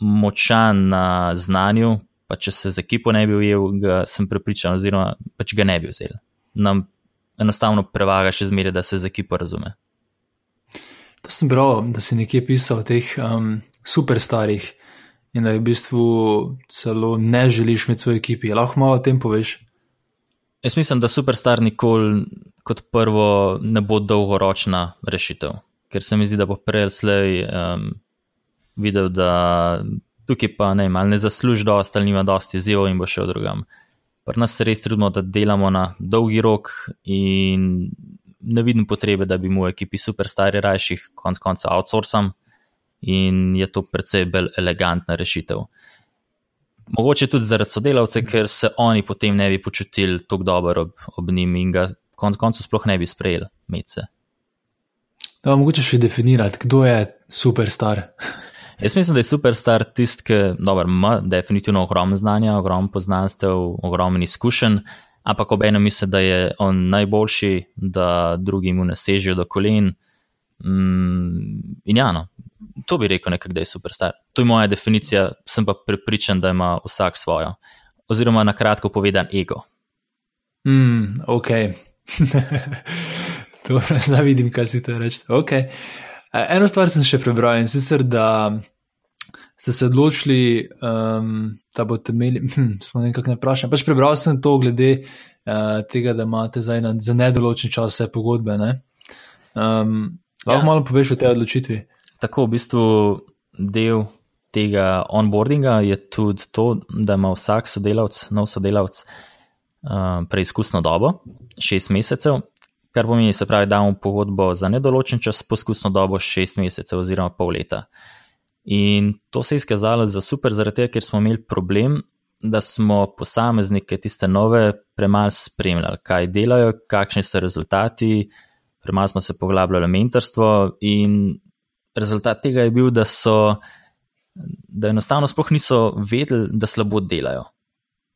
močan na znanju, pa če se z ekipo ne bi ujel, ga sem prepričan, oziroma pač ga ne bi vzel. Nam enostavno prevaga še zmeraj, da se z ekipo razume. To sem bral, da si nekje pisal o teh um, superstarih in da je v bistvu celo ne želiš imeti svoje ekipi. Lahko malo o tem poveš? Jaz mislim, da superstar nikoli kot prvo ne bo dolgoročna rešitev, ker se mi zdi, da bo prej ali slej um, videl, da tukaj pa ne, malo ne zasluži dosti, ali nima dosti izzivov in bo šel drugam. Pri nas se res trudimo, da delamo na dolgi rok in ne vidim potrebe, da bi mu v ekipi superstari rajših konc konca outsourcam in je to precej bolj elegantna rešitev. Mogoče tudi zaradi sodelavcev, ker se oni potem ne bi počutili tako dobro ob, ob njim in ga konc konca sploh ne bi sprejeli medse. Da, mogoče še definirati, kdo je superstar. Jaz mislim, da je superstar tisti, ki dobro, ima definitivno ogromno znanja, ogromno poznanstev, ogromno izkušenj, ampak ob enem misli, da je on najboljši, da drugi mu ne sežijo do kolen. Mm, in ja, no, to bi rekel nekako, da je superstar. To je moja definicija, sem pa prepričan, da ima vsak svojo. Oziroma, na kratko povedan, ego. Mm, ok. Dobro, zdaj vidim, kaj si te reči. Okay. Eno stvar sem še prebral in sicer, da ste se odločili, um, da boste imeli, hm, smo nekako ne vprašali. Pač prebral sem to glede uh, tega, da imate zdaj na, za nedoločen čas vse pogodbe. Ne? Um, lahko ja. malo poveš o tej odločitvi? Tako, v bistvu del tega onboardinga je tudi to, da ima vsak sodelavec, nov sodelavec, uh, preizkusno dobo, šest mesecev. Kar pomeni, se pravi, da imamo pogodbo za nedoločen čas, poskusno dobo šest mesecev oziroma pol leta. In to se je izkazalo za super, zaradi tega, ker smo imeli problem, da smo posameznike, tiste nove, premalo spremljali, kaj delajo, kakšni so rezultati, premalo smo se poglabljali v mentorstvo. In rezultat tega je bil, da so, da enostavno sploh niso vedeli, da slabo delajo.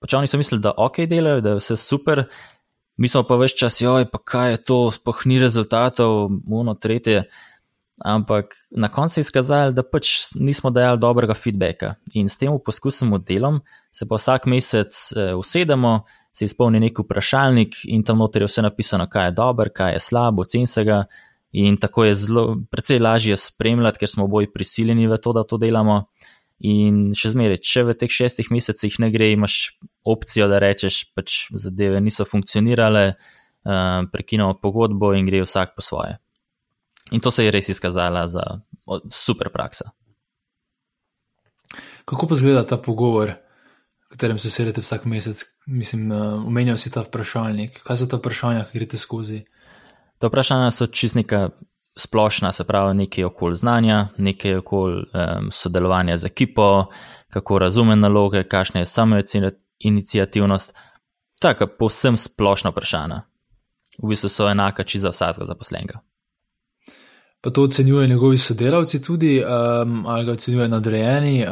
Pač oni so mislili, da ok delajo, da je vse super. Mi smo pa več čas, joj, pa kaj je to, sploh ni rezultatov, uno, tretje. Ampak na koncu je izkazalo, da pač nismo dajali dobrega feedbacka. In s tem poskusimo delom, se pa vsak mesec uh, usedemo, se izpolni neki vprašalnik in tam noter je vse napisano, kaj je dobro, kaj je slabo, ocen se ga. In tako je zelo, precej lažje spremljati, ker smo oboji prisiljeni v to, da to delamo. In še zmeraj, če v teh šestih mesecih ne gre, imaš opcijo, da rečeš, pač zadeve niso funkcionirale, uh, prekinemo pogodbo in gre vsak po svoje. In to se je res izkazala za super praksa. Kako pa zgleda ta pogovor, v katerem se sedete vsak mesec? Mislim, omenjal si ta vprašalnik. Kaj so ta vprašanja, ki greste skozi? Ta vprašanja so čist neka splošna, se pravi, nekaj okoli znanja, nekaj okoli um, sodelovanja z ekipo, kako razume naloge, kakšna je samo inicijativnost. Tako, povsem splošna vprašanja. V bistvu so enaka čisto za vsakega zaposlenega. Pa to ocenjujejo njegovi sodelavci tudi, um, ali ga ocenjujejo nadrejeni?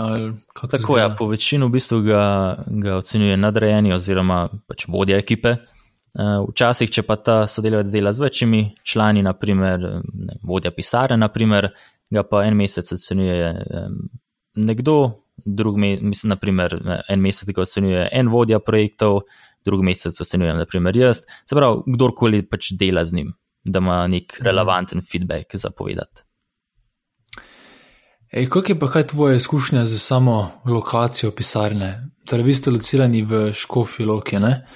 Tako je, ja, po večini v bistvu ga, ga ocenjujejo nadrejeni oziroma pač vodja ekipe. Uh, včasih, če pa ta sodelavec dela z večjimi člani, naprimer ne, vodja pisarne, naprimer, ga pa en mesec ocenjuje um, nekdo, drug mesec, naprimer, en mesec ga ocenjuje en vodja projektov, drug mesec ocenjujem, naprimer, jaz. Se pravi, kdorkoli pač dela z njim, da ima nek mhm. relevanten feedback za povedati. Ej, kako je pa kaj tvoje izkušnje z samo lokacijo pisarne? Torej, vi ste locirani v Škofi Loki, ne?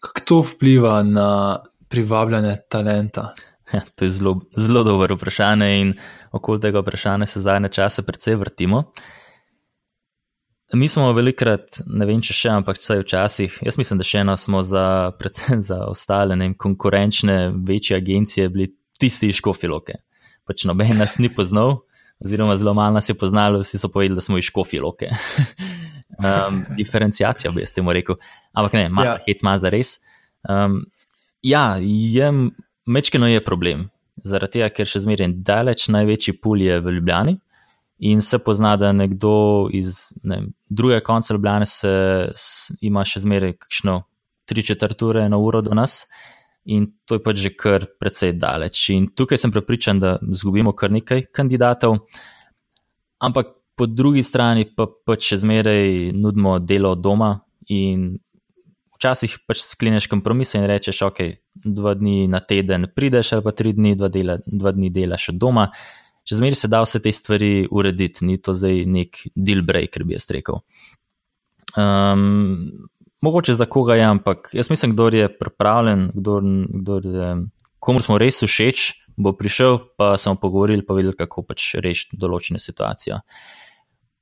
kako to vpliva na privabljanje talenta? Ja, to je zelo, zelo dobro vprašanje, in okoli tega vprašanja se zadnje čase precej vrtimo. Mi smo velikrat, ne vem če še, ampak vsaj včasih, jaz mislim, da še eno smo za, predvsem za ostale ne, konkurenčne večje agencije bili tisti škofiloke. Pač noben nas ni poznal, oziroma zelo malo nas je poznalo, vsi so povedali, da smo iz škofiloke. um, diferencijacija, bi jaz temu rekel. Ampak ne, malo ja. hec ima za res. Um, ja, je, mečkino je problem. Zaradi tega, ker še zmeraj daleč največji pul je v Ljubljani in se pozna, da nekdo iz ne, druge konca Ljubljane se, s, ima še zmeraj kakšno tri četrture na uro do nas. In to je pač že kar precej daleč. In tukaj sem prepričan, da izgubimo kar nekaj kandidatov. Ampak po drugi strani pa pač še zmeraj nudimo delo od doma in včasih pač skleneš kompromise in rečeš, ok, dva dni na teden prideš ali pa tri dni, dva, dela, dva dni delaš od doma. Če zmeraj se da vse te stvari urediti, ni to zdaj nek deal breaker, bi jaz rekel. Um, mogoče za koga je, ampak jaz mislim, kdo je pripravljen, kdo, kdo je, komu smo res všeč, bo prišel, pa smo pogovorili, pa videli, kako pač rešiti določene situacije.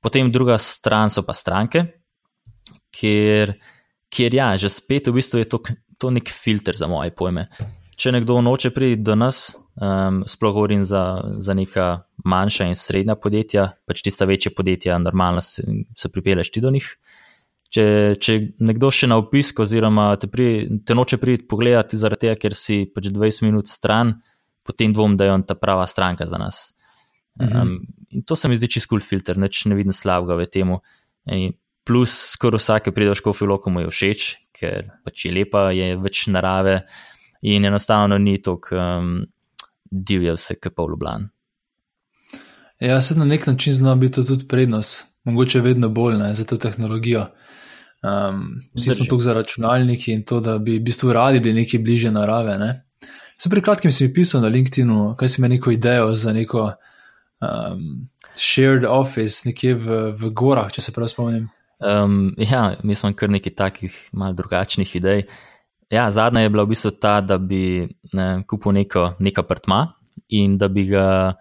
Potem druga stran so pa stranke, kjer, kjer ja, že spet v bistvu je to, to nek filter za moje pojme. Če nekdo noče priti do nas, um, sploh govorim za, za neka manjša in srednja podjetja, pač tista večja podjetja, normalno se, se pripeleš ti do njih. Če, če nekdo še na opisku, oziroma te, pri, te noče priti pogledati, zaradi tega, ker si pač 20 minut stran, potem dvom, da je on ta prava stranka za nas. Um, in to se mi zdi čisto cool filter, neč ne vidim slabega v tem. Plus, skoraj vsake prideš v filoko, mu je všeč, ker pač je lepa, je več narave in enostavno ni tako um, divje, vse kaj pa v Ljubljani. Ja, se na nek način zna biti tudi prednost, mogoče vedno bolj ne, za to tehnologijo. Um, vsi Drži. smo tukaj za računalniki in to, da bi v bistvu radi bili nekaj bliže narave. Ne. Se pred kratkim si mi pisal na LinkedIn, kaj si imel neko idejo za neko um, shared office nekje v, v gorah, če se prav spomnim. Um, ja, mi smo kar nekaj takih malce drugačnih idej. Ja, zadnja je bila v bistvu ta, da bi ne, kupil neko, neko apartma in da bi, ga,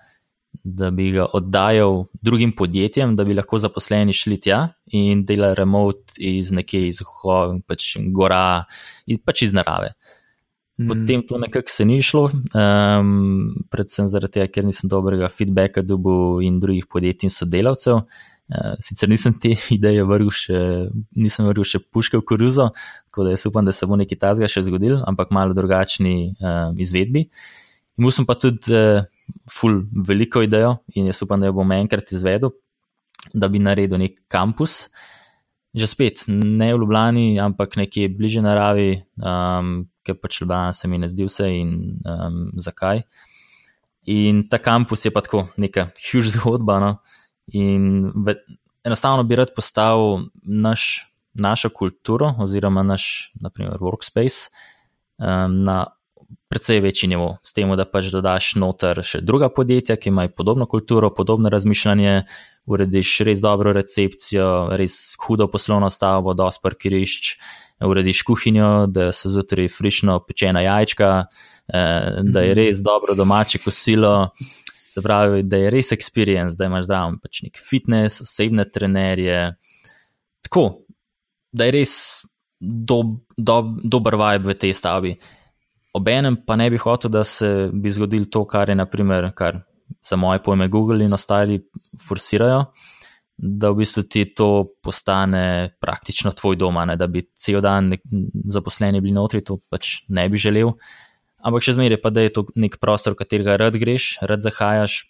da bi ga oddajal drugim podjetjem, da bi lahko zaposleni šli tja in delali remote iz nekje iz pač gora, pač iz narave. Mhm. Potem to nekako se ni šlo, um, predvsem zaradi tega, ker nisem dobrega feedbacka dobil in drugih podjetij in sodelavcev. Uh, sicer nisem te ideje vrgel še, nisem vrgel še puške v koruzo, tako da jaz upam, da se bo nekaj tazga še zgodil, ampak malo drugačni uh, izvedbi. Imel sem pa tudi uh, ful veliko idejo in jaz upam, da jo bom enkrat izvedel, da bi naredil nek kampus. Že spet, ne v Ljubljani, ampak nekje bliže naravi, um, ker pač Ljubljana se mi ne zdi vse in um, zakaj. In ta kampus je pa tako neka huge zgodba. No? In ve, enostavno bi rad postavil naš, našo kulturo, oziroma naš, naprimer, workspace um, na precej večji nivo, s tem, da pač dodaš noter še druga podjetja, ki imajo podobno kulturo, podobno razmišljanje. Urediš res dobro recepcijo, res hudo poslovno stavbo, dosti parkirišč, urediš kuhinjo, da so zjutraj frišno pečena jajčka, eh, da je res dobro domače kosilo. Se pravi, da je res experience, da imaš zraven pač nek fitness, osebne trenerje. Tako, da je res do, do, dober vibe v tej stavbi. obenem pa ne bi hotel, da se bi zgodilo to, kar je, naprimer, kar za moje pojme Google in ostali forsirajo, da v bistvu ti to postane praktično tvoj dom, da bi cel dan zaposleni bili notri, to pač ne bi želel. Ampak še zmeraj pa, da je to nek prostor, v katerega rad greš, rad zahajaš,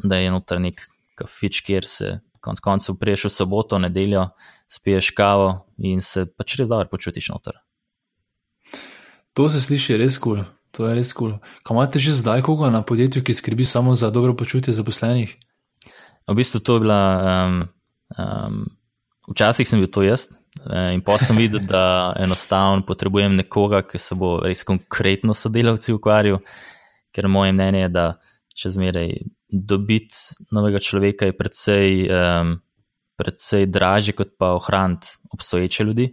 da je noter nek kafič, kjer se konc koncev priješ v soboto, nedeljo, spiješ kavo in se pač res dobro počutiš noter. To se sliši res kul, cool. to je res kul. Cool. Kaj imate že zdaj koga na podjetju, ki skrbi samo za dobro počutje zaposlenih? V bistvu to je bila. Um, um, včasih sem bil to jaz in pa sem videl, da enostavno potrebujem nekoga, ki se bo res konkretno sodelavci ukvarjal, ker moje mnenje je, da če zmeraj dobiti novega človeka je predvsej, um, predvsej dražje, kot pa ohraniti obstoječe ljudi.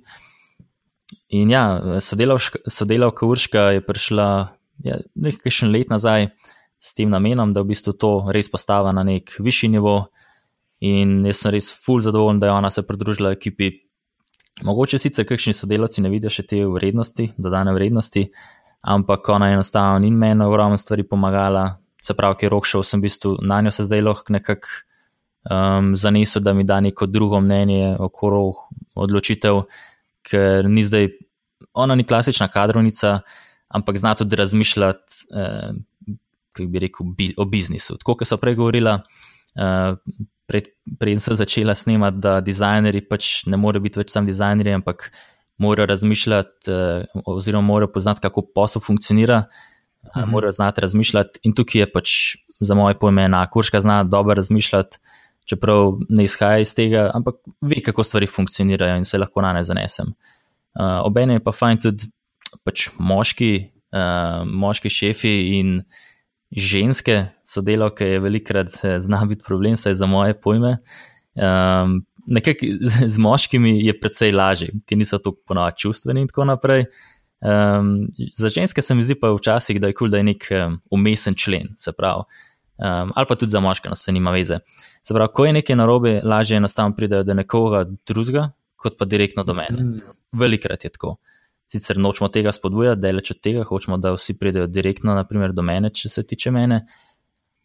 In ja, sodelavka Urška je prišla ja, nekaj še let nazaj s tem namenom, da v bistvu to res postava na nek višji nivo. In jaz sem res full zadovoljen, da je ona se pridružila ekipi. Mogoče sicer kakšni sodelavci ne vidijo še te vrednosti, dodane vrednosti, ampak ona je enostavno in meni ogromno stvari pomagala. Se pravi, ki je rok šel, sem v bistvu na njo se zdaj lahko nekako um, zanesel, da mi da neko drugo mnenje okrog odločitev, ker ni zdaj, ona ni klasična kadrovnica, ampak zna tudi razmišljati. Eh, kako bi rekel, bi, o biznisu. Tako kot so prej govorila, uh, preden sem začela snemati, da dizajnerji pač ne morejo biti več samo dizajnerji, ampak morajo razmišljati, uh, oziroma morajo poznati, kako posel funkcionira, uh, mhm. morajo znati razmišljati. In tukaj je pač za moje pojme enako, kurška zna dobro razmišljati. Čeprav ne izhaja iz tega, ampak ve, kako stvari funkcionirajo in se lahko na ne zanesem. Uh, Obenem je pa fajn tudi pač moški, uh, moški šefi in ženske sodelavke je velikrat eh, zna biti problem, saj za moje pojme. Um, Nekako z moškimi je precej lažje, ki niso tako ponovadi čustveni in tako naprej. Um, za ženske se mi zdi pa včasih, da je kul, cool, da je nek um, umesen člen, se pravi. Um, ali pa tudi za moške, no se nima veze. Se pravi, ko je nekaj narobe, lažje enostavno pridejo do nekoga drugega, kot pa direktno do mene. Mm. Velikrat je tako. Sicer nočemo tega spodbujati, da je leč od tega, hočemo, da vsi pridejo direktno, naprimer, do mene, če se tiče mene.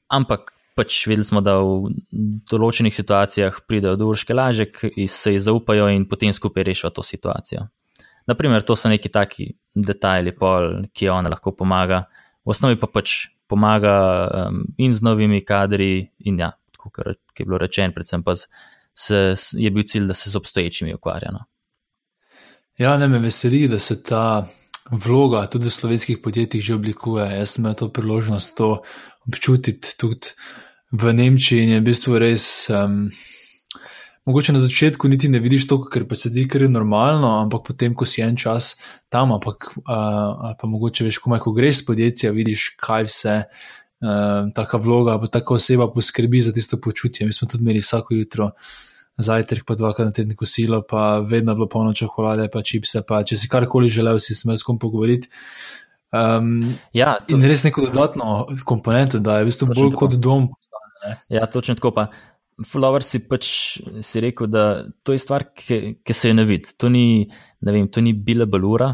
Ampak pač videli smo, da v določenih situacijah pridejo do urške laže, ki se ji zaupajo in potem skupaj rešijo to situacijo. Naprimer, to so neki taki detajli, pol, ki ona lahko pomaga, v osnovi pa pač pomaga um, in z novimi kadri, in ja, kot je bilo rečeno, predvsem pa se, je bil cilj, da se z obstoječimi ukvarjamo. Ja, ne me veseli, da se ta vloga tudi v slovenskih podjetjih že oblikuje. Jaz sem imel to priložnost to občutiti tudi v Nemčiji in je v bistvu res. Um, Mogoče na začetku niti ne vidiš to, ker pa se ti kar je normalno, ampak potem, ko si en čas tam, ampak uh, pa mogoče veš, komaj, ko greš z podjetja, vidiš, kaj vse uh, taka vloga, pa taka oseba poskrbi za tisto počutje. Mi smo tudi imeli vsako jutro uh, zajtrk, pa dvakrat na teden kosilo, pa vedno bilo polno čokolade, pa čipse. Pa če si karkoli želel, si smel s kom pogovoriti. Um, ja, to, in res neko dodatno komponento, da je v bistvu bolj tako. kot dom. Ne? Ja, točno tako. Pa. Flower si pač si rekel, da to je stvar, ki, ki se je ne vidi. To ni, ne vem, to ni bila balura,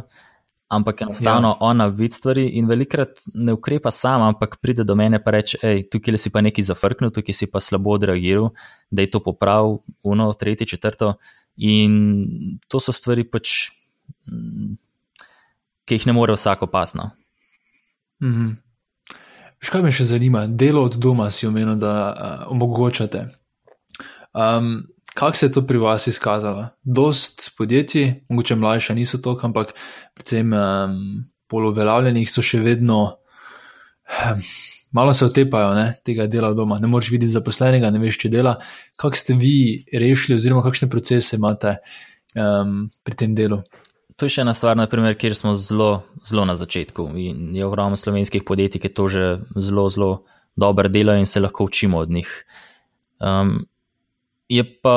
ampak enostavno ja. ona vidi stvari in velikrat ne ukrepa sama, ampak pride do mene in reče: hej, tukaj si pa nekaj zafrknil, tukaj si pa slabo odreagiral, da je to popravil, uno, tretje, četrto. In to so stvari, pač, mm, ki jih ne more vsako pasno. Mhm. Kaj me še zanima, delo od doma si omenil, da uh, omogočate. Um, Kako se je to pri vas izkazalo? Dost podjetij, mogoče mlajša niso to, ampak predvsem um, poloveljavljenih so še vedno, um, malo se otepajo ne, tega dela doma. Ne moreš videti zaposlenega, ne veš, če dela. Kako ste vi rešili, oziroma kakšne procese imate um, pri tem delu? To je še ena stvar, naprimer, kjer smo zelo, zelo na začetku. In je ogromno slovenskih podjetij, ki to že zelo, zelo dobro delajo in se lahko učimo od njih. Um, Je pa,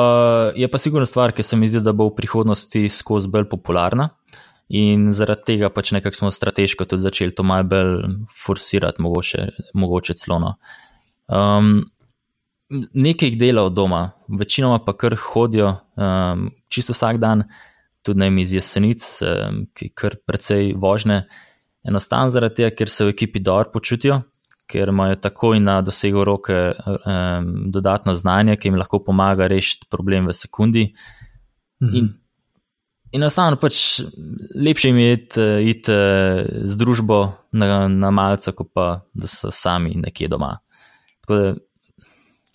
je pa sigurno stvar, ki se mi zdi, da bo v prihodnosti skozi bolj popularna. In zaradi tega pač nekako smo strateško tudi začeli to malo bolj forsirati, mogoče, mogoče celo. No. Um, nekaj jih dela od doma, večinoma pa kar hodijo, um, čisto vsak dan, tudi mi iz jesenic, um, ki kar precej vožne. Enostavno zaradi tega, ker se v ekipi dobro počutijo, ker imajo takoj na dosegu roke um, dodatno znanje, ki jim lahko pomaga rešiti problem v sekundi. Mhm. In, enostavno pač lepše jim je iti, iti z družbo na, na malce, kot pa da so sami nekje doma. Tako da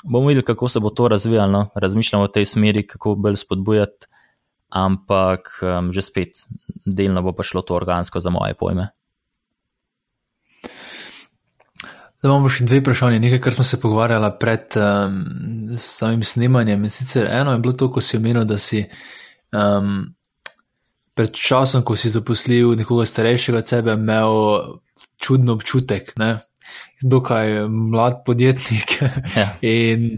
bomo videli, kako se bo to razvijalo. No? Razmišljamo v tej smeri, kako bolj spodbujati, ampak um, že spet delno bo pa šlo to organsko za moje pojme. Zdaj imamo še dve vprašanje, nekaj, kar smo se pogovarjali pred um, samim snemanjem. In sicer eno je bilo to, ko si omenil, da si um, pred časom, ko si zaposlil nekoga starejšega od sebe, imel čudno občutek, ne? dokaj mlad podjetnik. Ja. In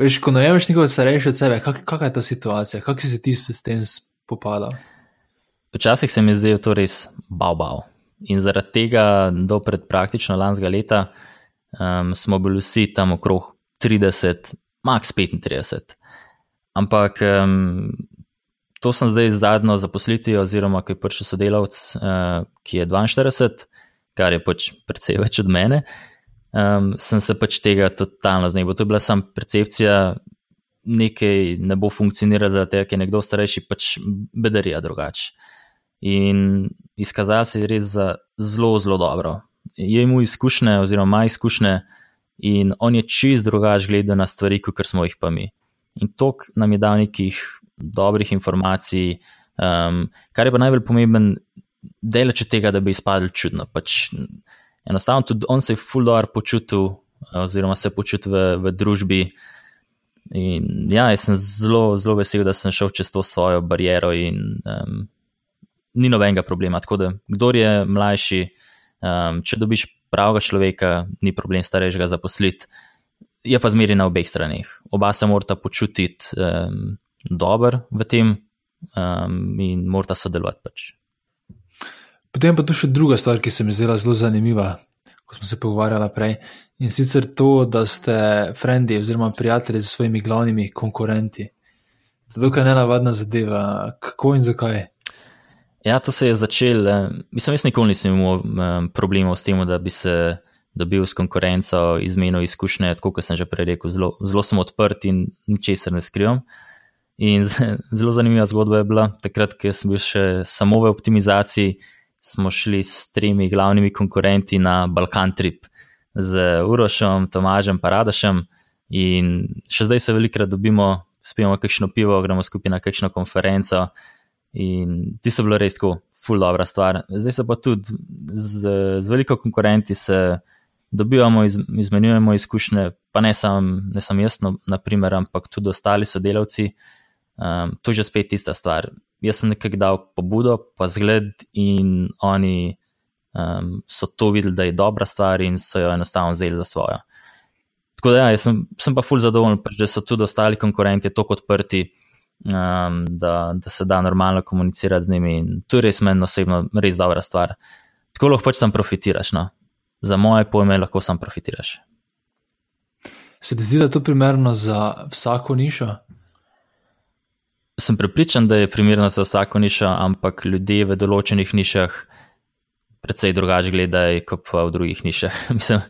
veš, ko najemeš nekoga starejšega od sebe, kak, kakšna je ta situacija, kako si se ti s tem spopadal? Včasih se mi je zdelo to res bao bao. In zaradi tega, do pred praktično lanskega leta, um, smo bili vsi tam okrog 30, max 35. Ampak um, to sem zdaj zadnjo zaposlitev, oziroma ki je prišel sodelavec, uh, ki je 42, kar je pač precej več od mene. Um, sem se pač tega totalno znebil. To je bila sama percepcija, nekaj ne bo funkcioniralo, zato ker je nekdo starejši, pač bedarija drugače in izkazal se je res za zelo, zelo dobro. Je imel izkušnje, oziroma ima izkušnje, in on je čist drugač gledal na stvari, kot smo jih pa mi. In to nam je dal nekih dobrih informacij, um, kar je pa najbolj pomemben, delač od tega, da bi izpadli čudno. Pač, enostavno tudi on se je fuldor počutil, oziroma se počutil v, v družbi. In ja, jaz sem zelo, zelo vesel, da sem šel čez to svojo bariero in um, ni nobenega problema. Tako da, kdo je mlajši, um, če dobiš pravega človeka, ni problem starejšega zaposliti, je pa zmeri na obeh straneh. Oba se morata počutiti um, dobro v tem um, in morata sodelovati. Pač. Potem pa tu še druga stvar, ki se mi zdela zelo zanimiva. Ko smo se pogovarjali prej, in sicer to, da ste frendi oziroma prijatelji z svojimi glavnimi konkurenti. Kaj je ne navadna zadeva, kako in zakaj. Ja, to se je začelo. Mislim, jaz nikoli nisem imel problemov s tem, da bi se dobil s konkurenco, izmenil izkušnje. Tako kot sem že prej rekel, zelo, zelo sem odprt in ničesar ne skrivam. In zelo zanimiva zgodba je bila, takrat, ko sem bil še samo v optimizaciji, smo šli s tremi glavnimi konkurenti na Balkan Trip, z Urošem, Tomažem, Paradašem. In še zdaj se velikrat dobimo, spijemo kakšno pivo, gremo skupaj na kakšno konferenco. In ti so bili res tako, ful dobra stvar. Zdaj se pa tudi z, z veliko konkurenti dobivamo, iz, izmenjujemo izkušnje, pa ne samo sam jaz, no, naprimer, ampak tudi ostali sodelavci. Um, to je že spet tista stvar. Jaz sem nekaj dal pobudo, pa zgled, in oni um, so to videli, da je dobra stvar, in so jo enostavno vzeli za svojo. Tako da, ja, sem, sem pa fulj zadovoljen, pač, da so tudi ostali konkurenti tako odprti um, da, da se da normalno komunicirati z njimi. In to je res meni osebno res dobra stvar. Tako lahko pač sam profitiraš. No? Za moje pojme lahko sam profitiraš. Se ti zdi, da je to primerno za vsako nišo? Sem prepričan, da je primerno za vsako nišo, ampak ljudje v določenih nišah precej drugače gledajo kot pa v drugih nišah. Mislim,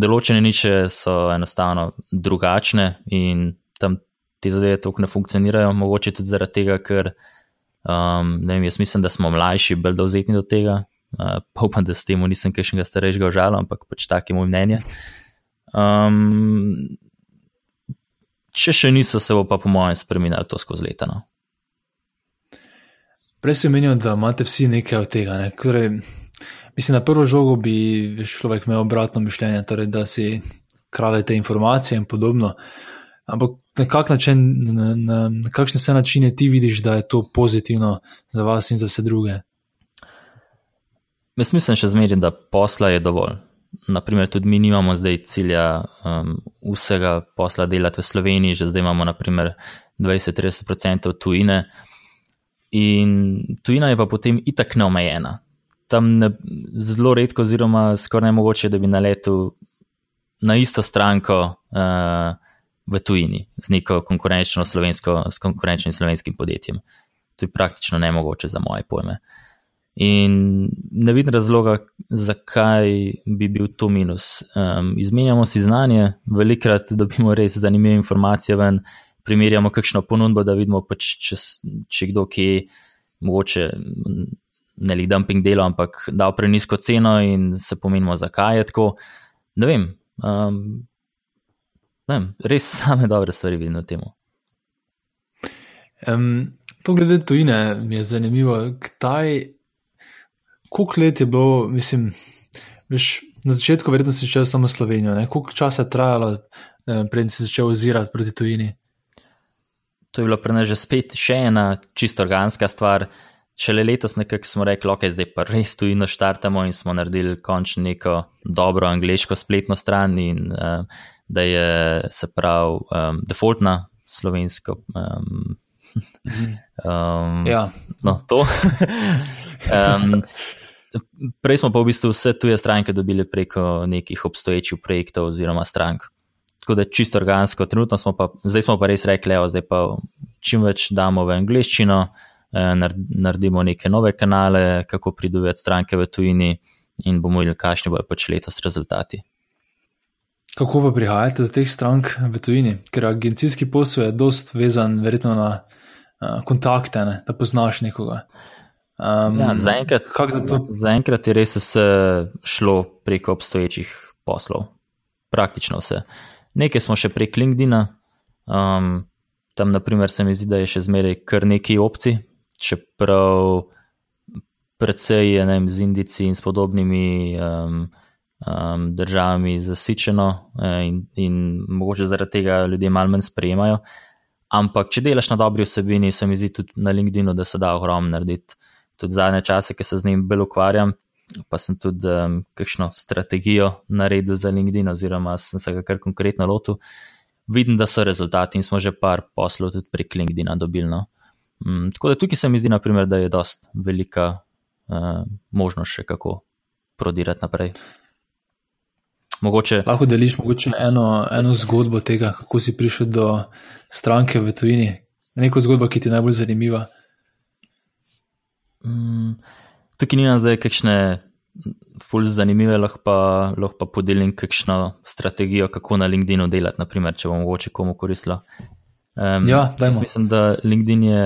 določene niše so enostavno drugačne in tam te zadeve tako ne funkcionirajo, mogoče tudi zaradi tega, ker um, vem, jaz mislim, da smo mlajši, bolj dovzetni do tega. Uh, pa upam, da s tem nisem kaj še starejšega užalil, ampak pač tak je moj mnenje. Um, če še niso, se bo pa po mojem spremenilo to skozi leta. No. Prej si menil, da imate vsi nekaj od tega. Ne? Torej, mislim, na prvo žogo bi človek imel obratno mišljenje, torej, da si kralj te informacije in podobno. Ampak na, kak način, na, na, na kakšne vse načine ti vidiš, da je to pozitivno za vas in za vse druge? Jaz mislim še zmeraj, da posla je dovolj. Naprimer, tudi mi nimamo zdaj cilja um, vsega posla delati v Sloveniji, že zdaj imamo 20-30% tujine. In tujina je pa potem itak neomejena. Tam ne, zelo redko, oziroma skoraj ne mogoče, da bi na letu na isto stranko uh, v tujini z neko konkurenčno slovensko, s konkurenčnim slovenskim podjetjem. To je praktično nemogoče za moje pojme. In ne vidim razloga, zakaj bi bil to minus. Um, izmenjamo si znanje, velikrat dobimo res zanimive informacije ven, primerjamo kakšno ponudbo, da vidimo, pač, če, če kdo ki je mogoče ne le dumping delo, ampak dal prenisko ceno in se pomenimo, zakaj je tako. Ne vem, um, vem res same dobre stvari vidim v tem. Um, to glede tujine mi je zanimivo, kdaj koliko let je bilo, mislim, veš, na začetku verjetno si začel samo Slovenijo, ne? koliko časa je trajalo, eh, preden si začel ozirati proti tujini? To je bilo pri nas že spet še ena čisto organska stvar. Šele letos nekako smo rekli, ok, zdaj pa res tujino štartamo in smo naredili končno neko dobro angliško spletno stran in uh, da je se pravi um, defaultna slovensko. Um, um, ja. No, to. um, Prej smo pa v bistvu vse tuje stranke dobili preko nekih obstoječih projektov oziroma strank. Tako da čisto organsko, trenutno smo pa, zdaj smo pa res rekli, da zdaj pa čim več damo v angliščino, eh, naredimo neke nove kanale, kako pridobiti stranke v tujini in bomo videli, kakšni bojo pač letos rezultati. Kako pa prihajate do teh strank v tujini? Ker agencijski posel je dost vezan verjetno na uh, kontakte, ne? da poznaš nekoga. Um, ja, zaenkrat, za zaenkrat je res vse šlo preko obstoječih poslov, praktično vse. Nekaj smo še prek LinkedIn, um, tam naprimer se mi zdi, da je še zmeraj kar nekaj opcij, čeprav predvsej je vem, z Indici in s podobnimi um, um, državami zasičeno eh, in, in mogoče zaradi tega ljudje malo manj sprejemajo. Ampak, če delaš na dobri vsebini, se mi zdi tudi na LinkedIn, da se da ogromno narediti tudi zadnje čase, ki se z njim bolj ukvarjam, pa sem tudi um, kakšno strategijo naredil za LinkedIn, oziroma sem se ga kar konkretno lotil. Vidim, da so rezultati in smo že par poslov tudi prek LinkedIn dobili. No. Um, tako da tukaj se mi zdi, naprimer, da je dost velika uh, možnost še kako prodirati naprej. Mogoče, Lahko deliš mogoče eno, eno zgodbo tega, kako si prišel do stranke v tujini, neko zgodbo, ki ti je najbolj zanimiva. Mm, tukaj nimam zdaj kakšne fulž zanimive, lahko pa, lahko pa podelim kakšno strategijo, kako na LinkedInu delati, naprimer, če bo mogoče komu koristilo. Um, ja, mislim, da LinkedIn je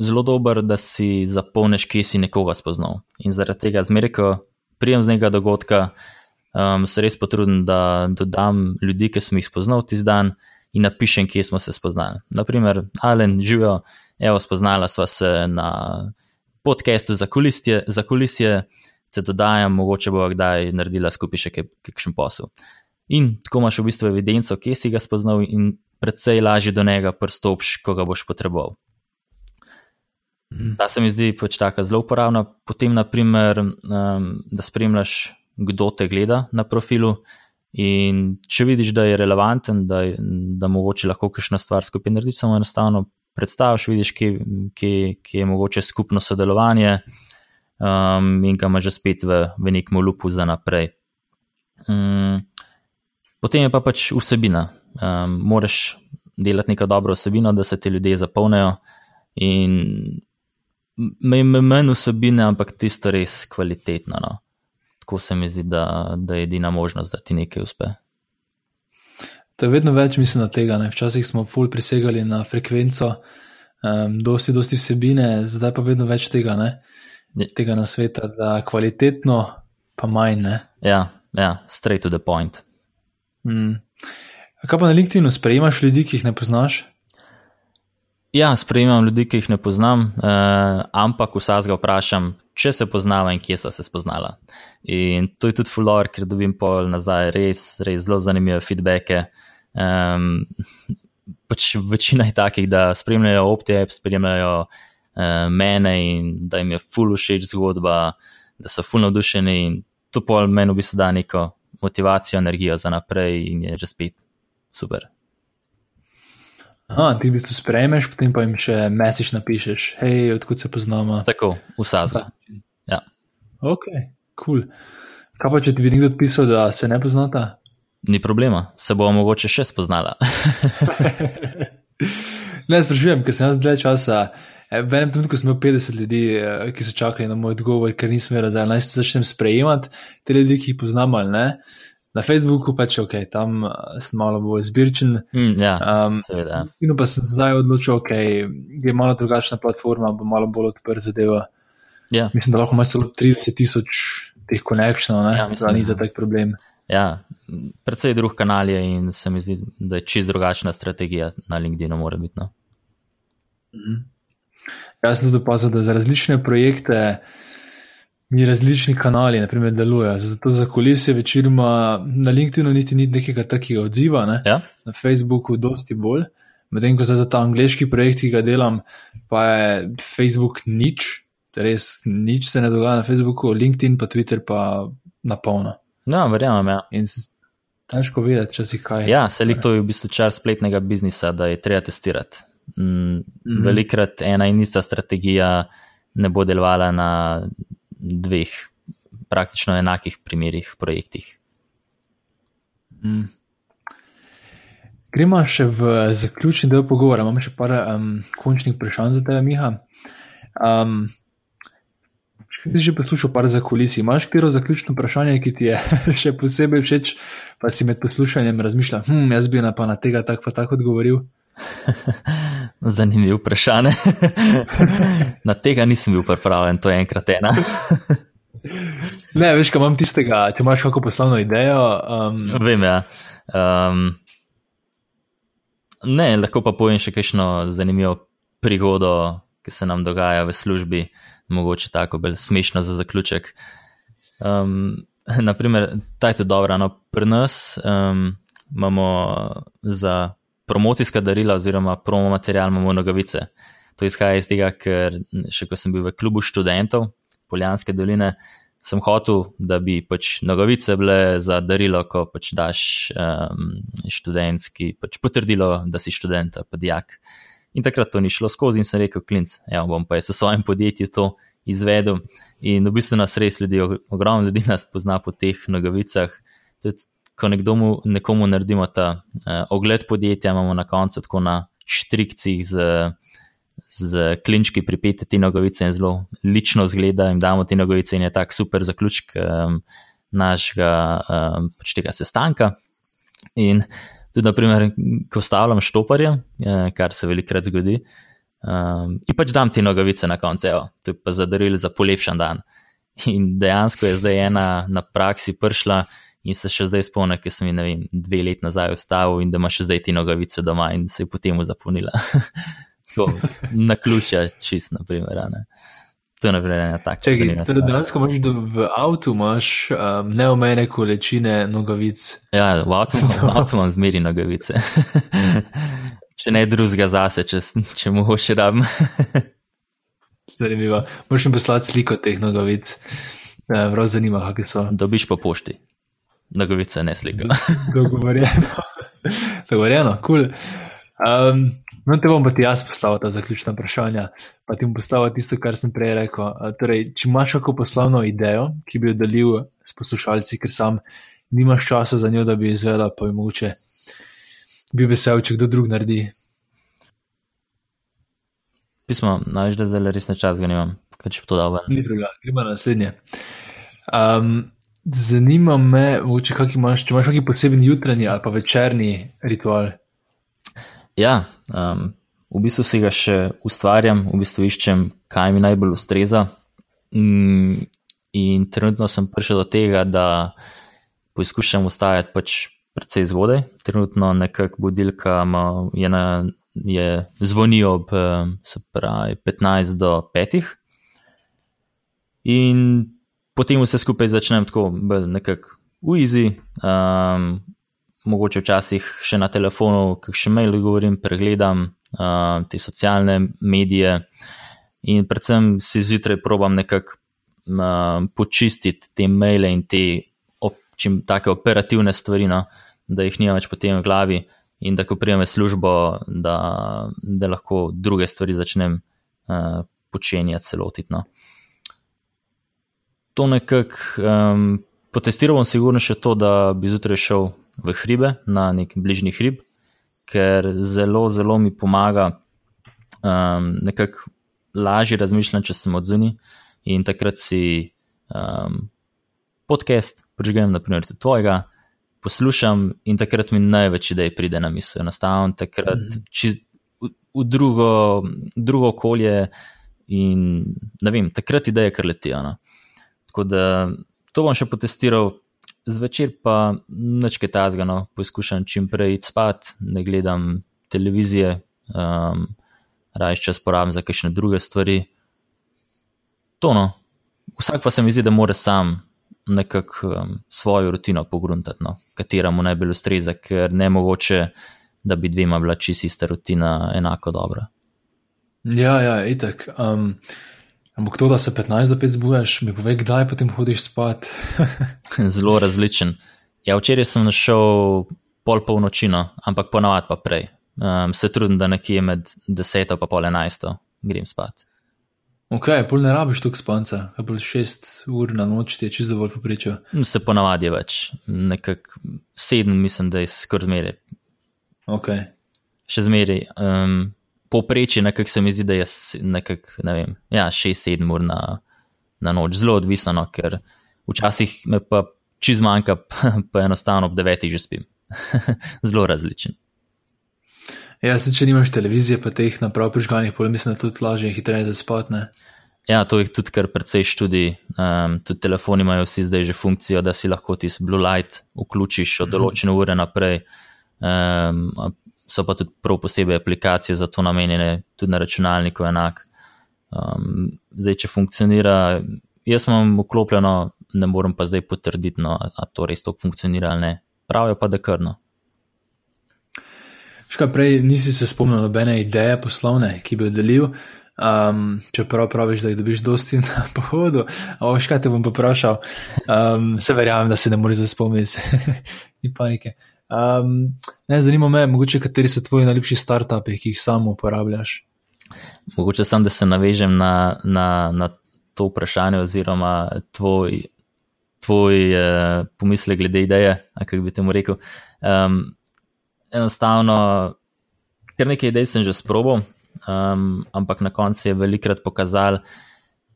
zelo dober, da si zapolniš, kje si nekoga spoznal. In zaradi tega zmeraj, ko prijem z nekega dogodka, um, se res potrudim, da dodam ljudi, ki sem jih spoznal tisti dan in napišem, kje smo se spoznali. Naprimer, Alen, živijo, evo, spoznala sva se na podcastu za kulisje, za kulisje te dodajam, mogoče bo kdaj naredila skupaj še kakšen posel. In tako imaš v bistvu evidenco, kje si ga spoznal, in predvsej lažje do njega prstopš, ko ga boš potreboval. Mhm. Ta se mi zdi pač tako zelo uporabna. Potem, naprimer, um, da spremljaš, kdo te gleda na profilu. In če vidiš, da je relevanten, da, da mogoče lahko kakšno stvar skupaj narediš, samo enostavno predstaviš, vidiš, kje, kje, kje je mogoče skupno sodelovanje, um, in ga imaš že spet v, v nekem lupu za naprej. Um, potem je pa pač vsebina. Um, moraš delati neko dobro vsebino, da se ti ljudje zapolnijo. In manj vsebine, ampak tisto res kvalitetno. No. Tako se mi zdi, da, da je edina možnost, da ti nekaj uspe. To je vedno več, mislim, tega. Ne? Včasih smo ful prisegali na frekvenco, um, dosti, dosti vsebine, zdaj pa vedno več tega, ne? tega na svetu, da kvalitetno, pa manj. Ne? Ja, ja, straight to the point. Mm. Kaj pa na LinkedIn-u sprejemaš ljudi, ki jih ne poznaš? Ja, sprejemam ljudi, ki jih ne poznam, uh, ampak vsaj ga vprašam, če se poznava in kje so se spoznala. In to je tudi fulor, ker dobim pol nazaj res, res zelo zanimive feedbacke. Um, pač večina je takih, da spremljajo OptiApp, spremljajo uh, mene in da jim je full všeč zgodba, da so full navdušeni in to pol meni v bistvu da neko motivacijo, energijo za naprej in je že spet super. Aha, ti v bistvu sprejmeš, potem pa jim še mesiš napišeš, hej, odkud se poznamo. Tako, vsazga. Ja. Ok, kul. Cool. Kaj pa če ti bi nekdo pisal, da se ne poznata? Ni problema, se bomo mogoče še spoznala. ne, sprašujem, ker sem jaz dlje časa E, v enem trenutku smo imeli 50 ljudi, eh, ki so čakali na moj odgovor, ker nisem vedel, da naj se začnem sprejemati te ljudi, ki jih poznam ali ne. Na Facebooku pač ok, tam eh, sem malo bolj zbirčen. Mm, ja, um, seveda. In pa sem se zdaj odločil, ok, je malo drugačna platforma, bo malo bolj odprt zadeva. Ja. Mislim, da lahko imaš celo 30 tisoč teh konekšnov, ne, Ja, mislim, da ni za tak problem. Ja, predvsej drug kanal je in se mi zdi, da je čist drugačna strategija na LinkedIn, mora biti. No? Jaz sem tudi opazil, da za različne projekte mi različni kanali naprimer, delujejo. Zato za kulisje večinoma na LinkedInu niti ni nekega takega odziva, ne? Ja? na Facebooku dosti bolj. Medtem ko za ta angliški projekt, ki ga delam, pa je Facebook nič, res nič se ne dogaja na Facebooku, LinkedIn pa Twitter pa na polno. No, verjamem. Ja. In težko vedeti, če si kaj. Ja, se jih to je v bistvu čar spletnega biznisa, da je treba testirati. Mm, Mhm. Velikrat ena in ista strategija ne bo delovala na dveh praktično enakih primerih, projektih. Mm. Gremo še v zaključni del pogovora. Imam še par um, končnih vprašanj za tebe, Miha. Um, Če si že poslušal par za kulisi, imaš katero zaključno vprašanje, ki ti je še posebej všeč, pa si med poslušanjem razmišljal, hm, jaz bi na pa na tega tako pa tako odgovoril. Zanimivo vprašanje. na tega nisem bil pripravljen, to je enkrat ena. Ne, veš, kaj imam tistega, če imaš kako poslovno idejo. Um, Vem, ja. Um, ne, lahko pa povem še kakšno zanimivo prigodo, ki se nam dogaja v službi, mogoče tako bolj smešno za zaključek. Um, naprimer, ta je tudi dobra. No, pri nas um, imamo za promocijska darila oziroma promo material imamo nogavice. To izhaja iz tega, ker še ko sem bil v klubu študentov Poljanske doline, sem hotel, da bi pač nogavice bile za darilo, ko pač daš um, študentski pač potrdilo, da si študent, pa dijak. In takrat to ni šlo skozi in sem rekel, klinc, ja, bom pa jaz v svojem podjetju to izvedel. In v bistvu nas res ljudi, ogromno ljudi nas pozna po teh nogavicah. Tudi, ko nekdomu, nekomu naredimo ta uh, ogled podjetja, imamo na koncu tako na štrikcih z, z klinčki pripete te nogavice in zelo lično zgleda, jim damo te nogavice in je tak super zaključek um, našega um, pač tega sestanka. In tudi, naprimer, ko stavljam štoparje, eh, kar se velikrat zgodi, um, in pač dam te nogavice na koncu, evo, to je pa zadarili za polepšan dan. In dejansko je zdaj ena na praksi prišla in se še zdaj spomnim, ker sem jih ne vem, dve leti nazaj ustavil in da ima še zdaj te nogavice doma in se je potem zapolnila. to na ključe, čist, naprimer. Ne. To je naprimer ena taka. Zanimiva torej dejansko imaš do- v avtu imaš um, neomejene količine nogavic. Ja, v avtu, v avtu imam zmeri nogavice. če ne drugega zase, če, če mu še rabim. Zanimivo. Moš mi poslati sliko teh nogavic. Uh, Prav zanima, kakšne so. Dobiš po pošti. Nogavice, ne slika. Dogovorjeno. Dogovorjeno, kul. Cool. Um, no, te bom pa ti jaz postavil ta zaključna vprašanja, pa ti bom postavil tisto, kar sem prej rekel. Torej, če imaš kako poslovno idejo, ki bi jo delil s poslušalci, ker sam nimaš časa za njo, da bi jo izvedel, pa bi mogoče bil vesel, če kdo drug naredi. Pismo, znaš, da zdaj res na čas ga nimam, kaj če bi to dal ven. Ni problema, gremo na naslednje. Um, zanima me, mogoče, kak imaš, če imaš kakšen poseben jutranji ali pa večerni ritual. Ja, um, v bistvu si ga še ustvarjam, v bistvu iščem, kaj mi najbolj ustreza. Mm, in trenutno sem prišel do tega, da poskušam ustajati pač precej zgodaj. Trenutno nekako budilka je, na, je zvoni ob pravi 15 do 5. In potem vse skupaj začnem tako nekako uizi. Um, mogoče včasih še na telefonu, kakšen mail govorim, pregledam uh, te socialne medije in predvsem si zjutraj probam nekako uh, počistiti te maile in te op, čim take operativne stvari, no, da jih nimam več potem v glavi in da ko prijem v službo, da, da lahko druge stvari začnem uh, počenjati celotitno. To nekako um, potestiral bom sigurno še to, da bi zjutraj šel v hribe, na nek bližnji hrib, ker zelo, zelo mi pomaga um, nekako lažje razmišljam, če sem odzuni. In takrat si um, podcast, prižgem, naprimer, tvojega, poslušam in takrat mi največ idej pride na misel. Enostavno takrat mm -hmm. či, v, v drugo, drugo okolje in ne vem, takrat ideje kar letijo. No. Tako da to bom še potestiral. Zvečer pa nečke tazga, no, poskušam čim prej spat, ne gledam televizije, um, raje čas porabim za kakšne druge stvari. To no. Vsak pa se mi zdi, da mora sam nekako um, svojo rutino pogruntati, no, katera mu najbolj ustreza, ker ne mogoče, da bi dvema bila čisto ista rutina enako dobra. Ja, ja, itek. Um, ampak to, da se 15 do 5 zbujaš, mi pove, kdaj potem hodiš spat. Zelo različen. Ja, včeraj sem našel pol polnočino, ampak ponavadi pa prej. Um, se trudim, da nekje med 10 in pol 11 grem spat. Ok, pol ne rabiš tukaj spanca, kaj bo 6 ur na noč, ti je čisto dovolj poprečo. Se ponavadi je več, nekako 7, mislim, da je skoraj zmeraj. Ok. Še zmeraj. Um, Poprečje nekako se mi zdi, da je nekako, ne vem, ja, 6-7 ur na, na noč, zelo odvisno, no, ker včasih me pa čez manjka, pa enostavno ob 9 že spim. zelo različen. Ja, se, če nimaš televizije, pa teh naprav prižganih, pol mislim, da tudi lažje in hitreje za spatne. Ja, to je tudi kar precej študij. Um, tudi telefoni imajo vsi zdaj že funkcijo, da si lahko ti blue light vključiš od določene ure naprej. Um, so pa tudi prav posebej aplikacije za to namenjene, tudi na računalniku enak. Um, zdaj, če funkcionira, jaz imam vklopljeno, ne morem pa zdaj potrditi, no, a to res tako funkcionira ali ne. Pravijo pa, da krno. Škaj prej nisi se spomnil nobene ideje poslovne, ki bi jo delil, um, čeprav praviš, da jih dobiš dosti na pohodu. Ampak škaj te bom poprašal, um, se verjamem, da se ne moreš spomniti, ni panike. Um, ne, zanima me, mogoče kateri so tvoji najljubši startupi, ki jih samo uporabljaš. Mogoče sem, da se navežem na, na, na to vprašanje, oziroma tvoj, tvoj uh, pomislek glede ideje, kako bi temu rekel. Um, enostavno, ker nekaj idej sem že sprobal, um, ampak na koncu je velikrat pokazal,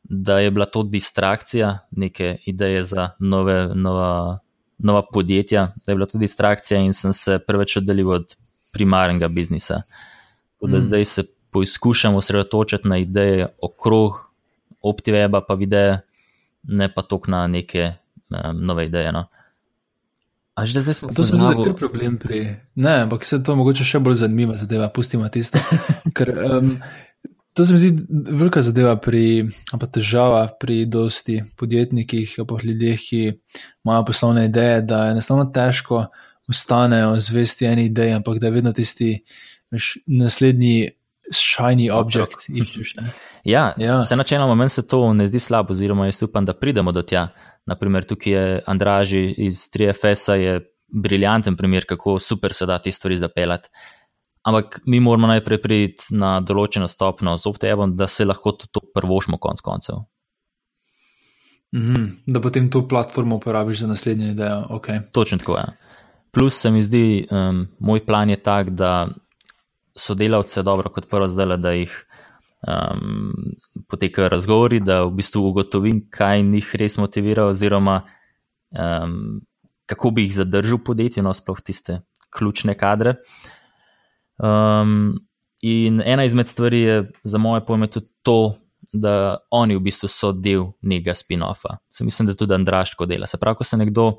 da je bila to distrakcija, neke ideje za nove, nova, nova podjetja, da je bila to distrakcija in sem se preveč oddaljil od primarnega biznisa. Mm. Zdaj se poizkušam osredotočiti na ideje okrog OptiWeba, pa videe, ne pa tok na neke um, nove ideje. No. Až da zdaj smo to se zdi, da je problem pri. Ne, ampak se to mogoče še bolj zanimiva zadeva, pustimo tisto. Ker, um, to se mi zdi velika zadeva pri, pa težava pri dosti podjetnikih, pa ljudeh, ki imajo poslovne ideje, da je enostavno težko ustanejo zvesti eni ideji, ampak da je vedno tisti veš, naslednji shiny object. Iščeš, ja, ja. vse načeloma meni se to ne zdi slabo, oziroma jaz upam, da pridemo do tja. Naprimer, tukaj je Andraži iz 3FS-a, je briljanten primer, kako super se da te stvari zapeljati. Ampak mi moramo najprej priti na določeno stopno z optevom, da se lahko to prvošmo konc koncev. -hmm, da potem to platformo uporabiš za naslednjo idejo. Okay. Točno tako je. Ja. Plus se mi zdi, um, moj plan je tak, da sodelavce dobro kot prvo zdaj, da jih um, potekajo razgovori, da v bistvu ugotovim, kaj jih res motivira, oziroma um, kako bi jih zadržal v podjetju, no, sploh tiste ključne kadre. Um, in ena izmed stvari je za moje pojme tudi to, da oni v bistvu so del nekega spin-offa. Se mislim, da tudi Andraš tako dela. Se pravi, ko se nekdo.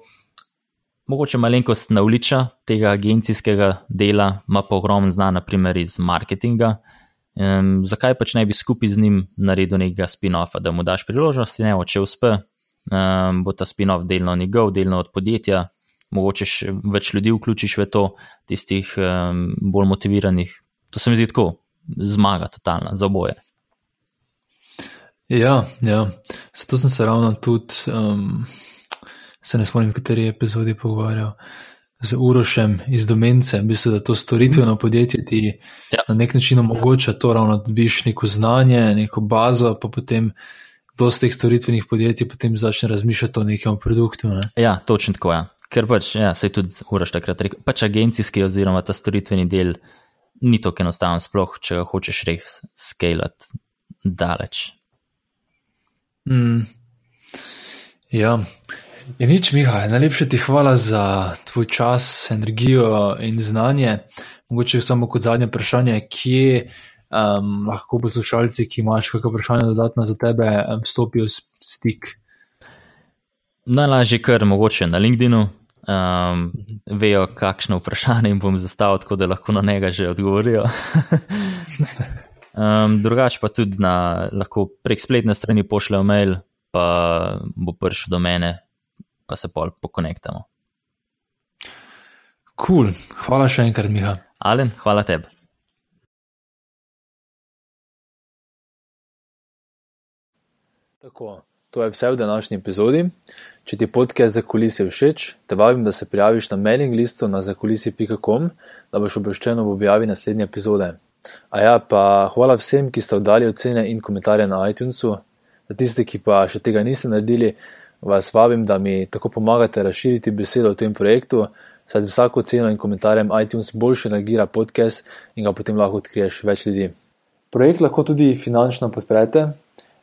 Mogoče malenkost navliča tega agencijskega dela, ima pa ogromno znanja, naprimer iz marketinga, Um, zakaj pač ne bi skupaj z njim naredil nekega spin-offa, da mu daš priložnost, ne, če uspe, um, bo ta spin-off delno njegov, delno od podjetja, mogoče še več ljudi vključiš v to, tistih um, bolj motiviranih. To se mi zdi tako, zmaga totalna za oboje. Ja, ja. zato sem se ravno tudi, um, se ne spomnim, kateri epizodi pogovarjal z Urošem iz Domence, v bistvu, da to storitveno podjetje ti ja. na nek način omogoča to, ravno, dobiš neko znanje, neko bazo, pa potem dosta teh storitvenih podjetij potem začne razmišljati o nekem produktu. Ne? Ja, točno tako. Ja. Ker pač, ja, se je tudi Uroš takrat rekel, pač agencijski oziroma ta storitveni del ni tako enostaven, sploh če ga hočeš res skalati daleč. Mm. Ja, in nič, Miha, najlepše ti hvala za tvoj čas, energijo in znanje. Mogoče samo kot zadnje vprašanje, kje um, lahko poslušalci, ki imaš kakšno vprašanje dodatno za tebe, stopijo v stik. Najlažje, kar mogoče na LinkedIn, um, vejo, kakšno vprašanje jim bom zastavil, tako da lahko na njega že odgovorijo. um, drugače pa tudi na, lahko prek spletne strani pošljejo mail, pa bo prišel do mene, pa se pol pokonektamo. Kul, cool. hvala še enkrat, Miha. Alen, hvala tebi. Tako, to je vse v današnji epizodi. Če ti podcast za kulise všeč, te vabim, da se prijaviš na mailing listu na zakulisi.com, da boš obveščen ob objavi naslednje epizode. A ja, pa hvala vsem, ki ste oddali ocene in komentarje na iTunesu. Za tiste, ki pa še tega niste naredili, vas vabim, da mi tako pomagate razširiti besedo o tem projektu, saj z vsako oceno in komentarjem iTunes boljše nagira podcast in ga potem lahko odkriješ več ljudi. Projekt lahko tudi finančno podprete.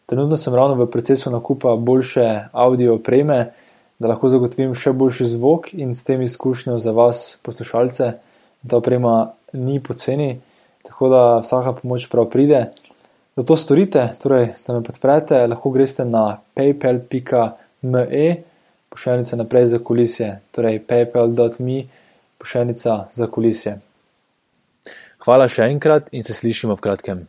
Trenutno sem ravno v procesu nakupa boljše audio opreme, da lahko zagotovim še boljši zvok in s tem izkušnjo za vas, poslušalce. Ta oprema ni poceni, tako da vsaka pomoč prav pride. Da to storite, torej da me podprete, lahko greste na paypal.me, pošiljnica naprej za kulisje, torej paypal.me, pošiljnica za kulisje. Hvala še enkrat in se slišimo v kratkem.